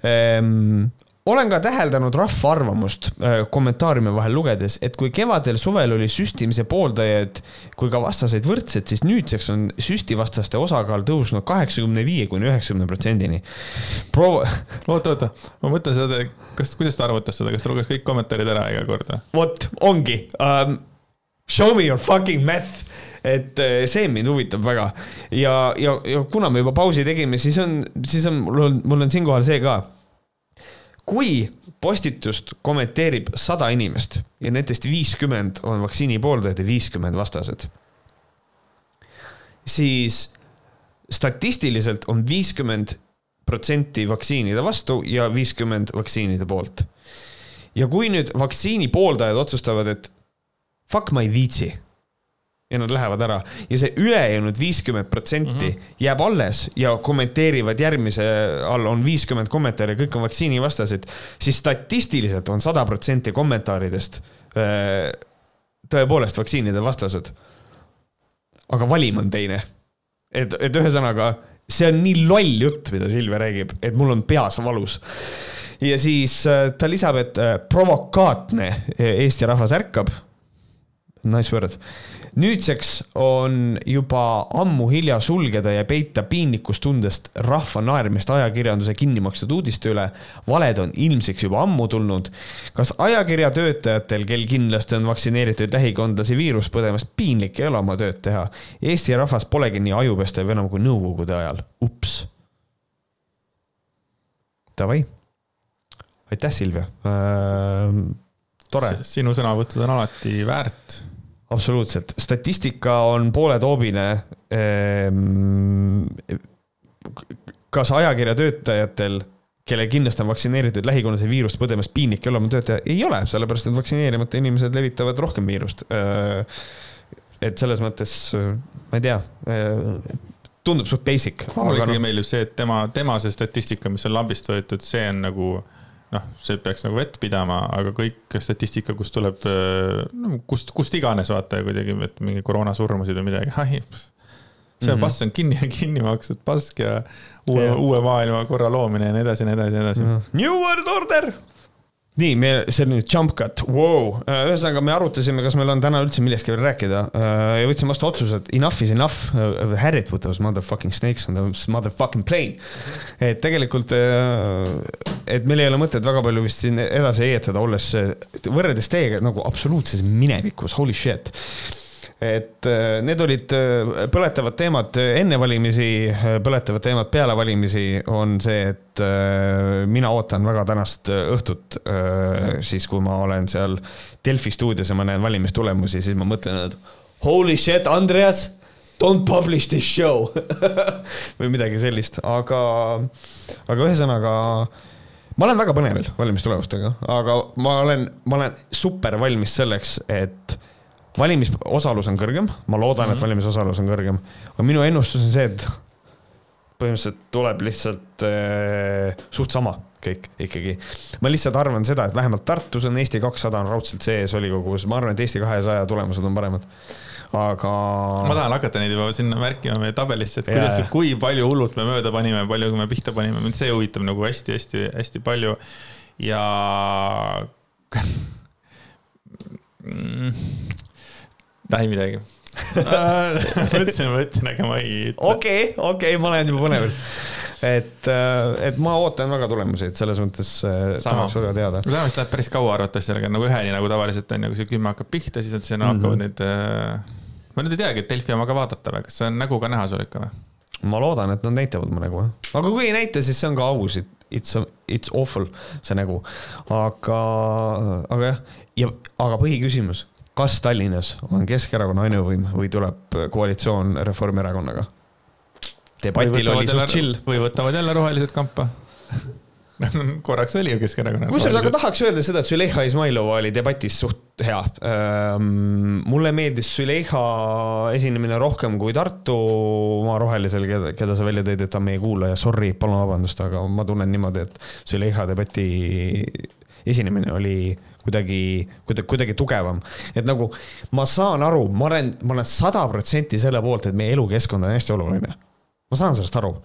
ähm, olen ka täheldanud rahva arvamust äh, kommentaariume vahel lugedes, et kui kevadel-suvel oli süstimise pooldajaid kui ka vastaseid võrdsed, siis nüüdseks on süstivastaste osakaal tõusnud kaheksakümne viie kuni üheksakümne protsendini. proov-. <laughs> oota, oota, ma mõtlen seda, kas, kuidas ta arvutas seda, kas ta luges kõik kommentaarid ära iga kord? vot, ongi um,. Show me your fucking math et äh, see mind huvitab väga ja, ja, ja kuna me juba pausi tegime, siis on, siis on, mul on, mul on siinkohal see ka kui postitust kommenteerib sada inimest ja nendest viiskümmend on vaktsiini pooldajad ja viiskümmend vastased, siis statistiliselt on viiskümmend protsenti vaktsiinide vastu ja viiskümmend vaktsiinide poolt. ja kui nüüd vaktsiini pooldajad otsustavad, et fuck, ma ei viitsi ja nad lähevad ära ja see ülejäänud viiskümmend protsenti mhm. jääb alles ja kommenteerivad järgmise all on viiskümmend kommentaari, kõik on vaktsiinivastased, siis statistiliselt on sada protsenti kommentaaridest äh, tõepoolest vaktsiinide vastased. aga valim on teine. et, et ühesõnaga, see on nii loll jutt, mida Silvia räägib, et mul on peas valus ja siis äh, ta lisab, et äh, provokaatne Eesti rahvas ärkab. Nice word nüüdseks on juba ammu hilja sulgeda ja peita piinlikkustundest rahva naermist ajakirjanduse kinni makstud uudiste üle. valed on ilmsiks juba ammu tulnud. kas ajakirjatöötajatel, kel kindlasti on vaktsineeritud lähikondlasi viirust põdemas, piinlik ei ole oma tööd teha? Eesti rahvas polegi nii ajupestev enam kui nõukogude ajal, ups. Davai, aitäh, Silvia äh,. tore. sinu sõnavõtud on alati väärt absoluutselt, statistika on pooletoobine. Ehm, kas ajakirjatöötajatel, kelle kindlasti on vaktsineeritud lähikonnase viirust põdemas piinlik ei ole oma töötaja, ei ole, sellepärast et vaktsineerimata inimesed levitavad rohkem viirust. Ehm, et selles mõttes, ma ei tea ehm, tundub suht basic. mulle ikkagi no... meeldib see, et tema, tema see statistika, mis on lambist võetud, see on nagu noh, see peaks nagu vett pidama, aga kõik statistika, kus tuleb, no kust, kust iganes vaata kuidagi, et mingi koroonasurmasid või midagi, <laughs> ai. see mm -hmm. pass on kinni, <laughs> kinni makstud pask ja uue, uue maailmakorra loomine ja nii edasi ja nii edasi ja nii edasi. New World Order nii, me, see on nüüd jump cut wow., äh, ühesõnaga me arutasime, kas meil on täna üldse millestki veel rääkida äh, ja võtsime vastu otsuse, et enough is enough. Äh, Harry't put those motherfucking snakes on the motherfucking plane. et tegelikult, et meil ei ole mõtet väga palju vist siin edasi heietada, olles võrreldes teiega nagu absoluutses minevikus, holy shit et äh, need olid äh, põletavad teemad enne valimisi, äh, põletavad teemad peale valimisi on see, et mina ootan väga tänast õhtut. siis, kui ma olen seal Delfi stuudios ja ma näen valimistulemusi, siis ma mõtlen, et holy shit, Andreas don't publish this show <laughs> või midagi sellist, aga, aga ühesõnaga ma olen väga põnevil valimistulemustega, aga ma olen, ma olen super valmis selleks, et valimisosalus on kõrgem, ma loodan mm, -hmm. et mhm. valimisosalus on kõrgem, aga minu ennustus on see, et põhimõtteliselt tuleb lihtsalt äh, suht sama kõik ikkagi. ma lihtsalt arvan seda, et vähemalt Tartus on Eesti kakssada on raudselt sees volikogus, ma arvan, et Eesti kahesaja tulemused on paremad. aga. ma tahan hakata neid juba sinna märkima meie tabelisse, et kuidas yeah., kui palju hullult me mööda panime, palju me pihta panime, mind see huvitab nagu hästi-hästi-hästi palju ja ah <laughs> ei midagi mõtlesin, ma ütlen, aga ma ei okei, okei, ma olen juba põnevil. et, äh, et ma ootan väga tulemusi, et selles mõttes äh, tahaks väga teada. tõenäoliselt läheb päris kaua arvatavasti sellega nagu üheni, nagu tavaliselt on ju, kui see kümme hakkab pihta, siis nad sinna mm -hmm. hakkavad neid. Äh, ma nüüd ei teagi, et Delfi oma ka vaadata või, kas see on nägu ka näha sul ikka või? ma loodan, et nad näitavad mu nägu, aga kui ei näita, siis see on ka aus, it's, it's awful, see nägu. aga, aga jah, ja, aga põhiküsimus kas Tallinnas on Keskerakonna ainuvõim või tuleb koalitsioon Reformierakonnaga? debatil oli suht chill. või võtavad jälle rohelised kampa <laughs> korraks oli ju Keskerakonna. kusjuures, aga tahaks öelda seda, et Züleyxa Izmailova oli debatis suht hea. Ehm, mulle meeldis Züleyxa esinemine rohkem kui Tartu maa rohelisel, keda, keda sa välja tõid, et ta on meie kuulaja, sorry, palun vabandust, aga ma tunnen niimoodi, et Züleyxa debati esinemine oli kuidagi, kuidagi, kuidagi tugevam. et nagu ma saan aru, ma olen, ma olen sada protsenti selle poolt, et meie elukeskkond on hästi oluline. ma saan sellest aru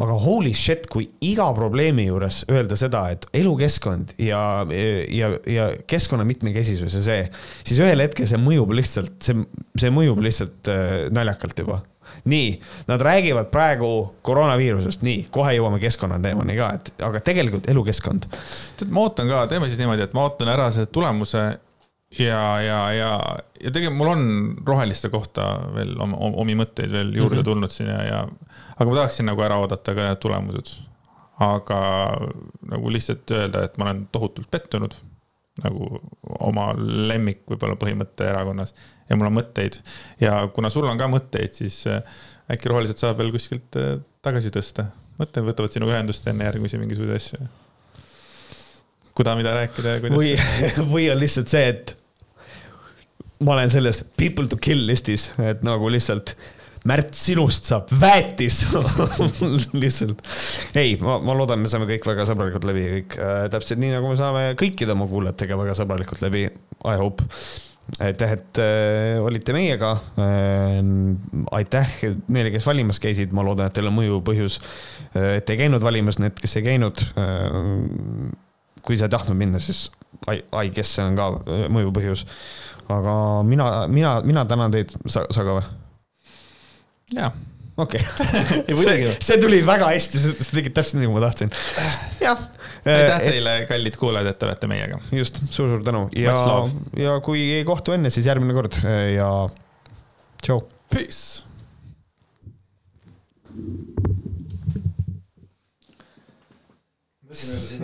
aga holy shit, kui iga probleemi juures öelda seda, et elukeskkond ja, ja, ja keskkonna mitmekesisus ja see, siis ühel hetkel see mõjub lihtsalt, see, see mõjub lihtsalt äh, naljakalt juba nii, nad räägivad praegu koroonaviirusest, nii, kohe jõuame keskkonnateemani ka, et aga tegelikult elukeskkond. tead, ma ootan ka, teeme siis niimoodi, et ma ootan ära selle tulemuse ja, ja, ja, ja tegelikult mul on roheliste kohta veel oma, omi mõtteid veel juurde mm -hmm. tulnud siin ja, ja aga ma tahaksin nagu ära oodata ka need tulemused. aga nagu lihtsalt öelda, et ma olen tohutult pettunud nagu oma lemmik võib-olla põhimõtte erakonnas ja mul on mõtteid ja kuna sul on ka mõtteid, siis äh, äkki rohelised saab veel kuskilt äh, tagasi tõsta. mõtlen, võtavad sinuga ühendust enne järgmisi mingisuguseid asju. kuda, mida rääkida ja kuidas. või, <laughs> või on lihtsalt see, et ma olen selles people to kill listis, et nagu lihtsalt Märt, sinust saab väetis <laughs> lihtsalt. ei, ma, ma loodan, me saame kõik väga sõbralikult läbi, kõik äh, täpselt nii, nagu me saame kõikide oma kuulajatega väga sõbralikult läbi. I hope aitäh, et äh, olite meiega äh,. aitäh neile, kes valimas käisid, ma loodan, et teil on mõju põhjus äh,, et ei käinud valimas, need, kes ei käinud äh,. kui sa ei tahtnud minna, siis ai, ai, kes see on ka äh, mõju põhjus. aga mina, mina, mina tänan teid, sa, sa ka või? Jaa okei <laughs> okay. see, see tuli väga hästi, sa tegid täpselt nii, nagu ma tahtsin. jah. aitäh et, teile, kallid kuulajad, et olete meiega. just suur,, suur-suur tänu ja, ja kui ei kohtu enne, siis järgmine kord ja tšau. Peace. mõtleme seda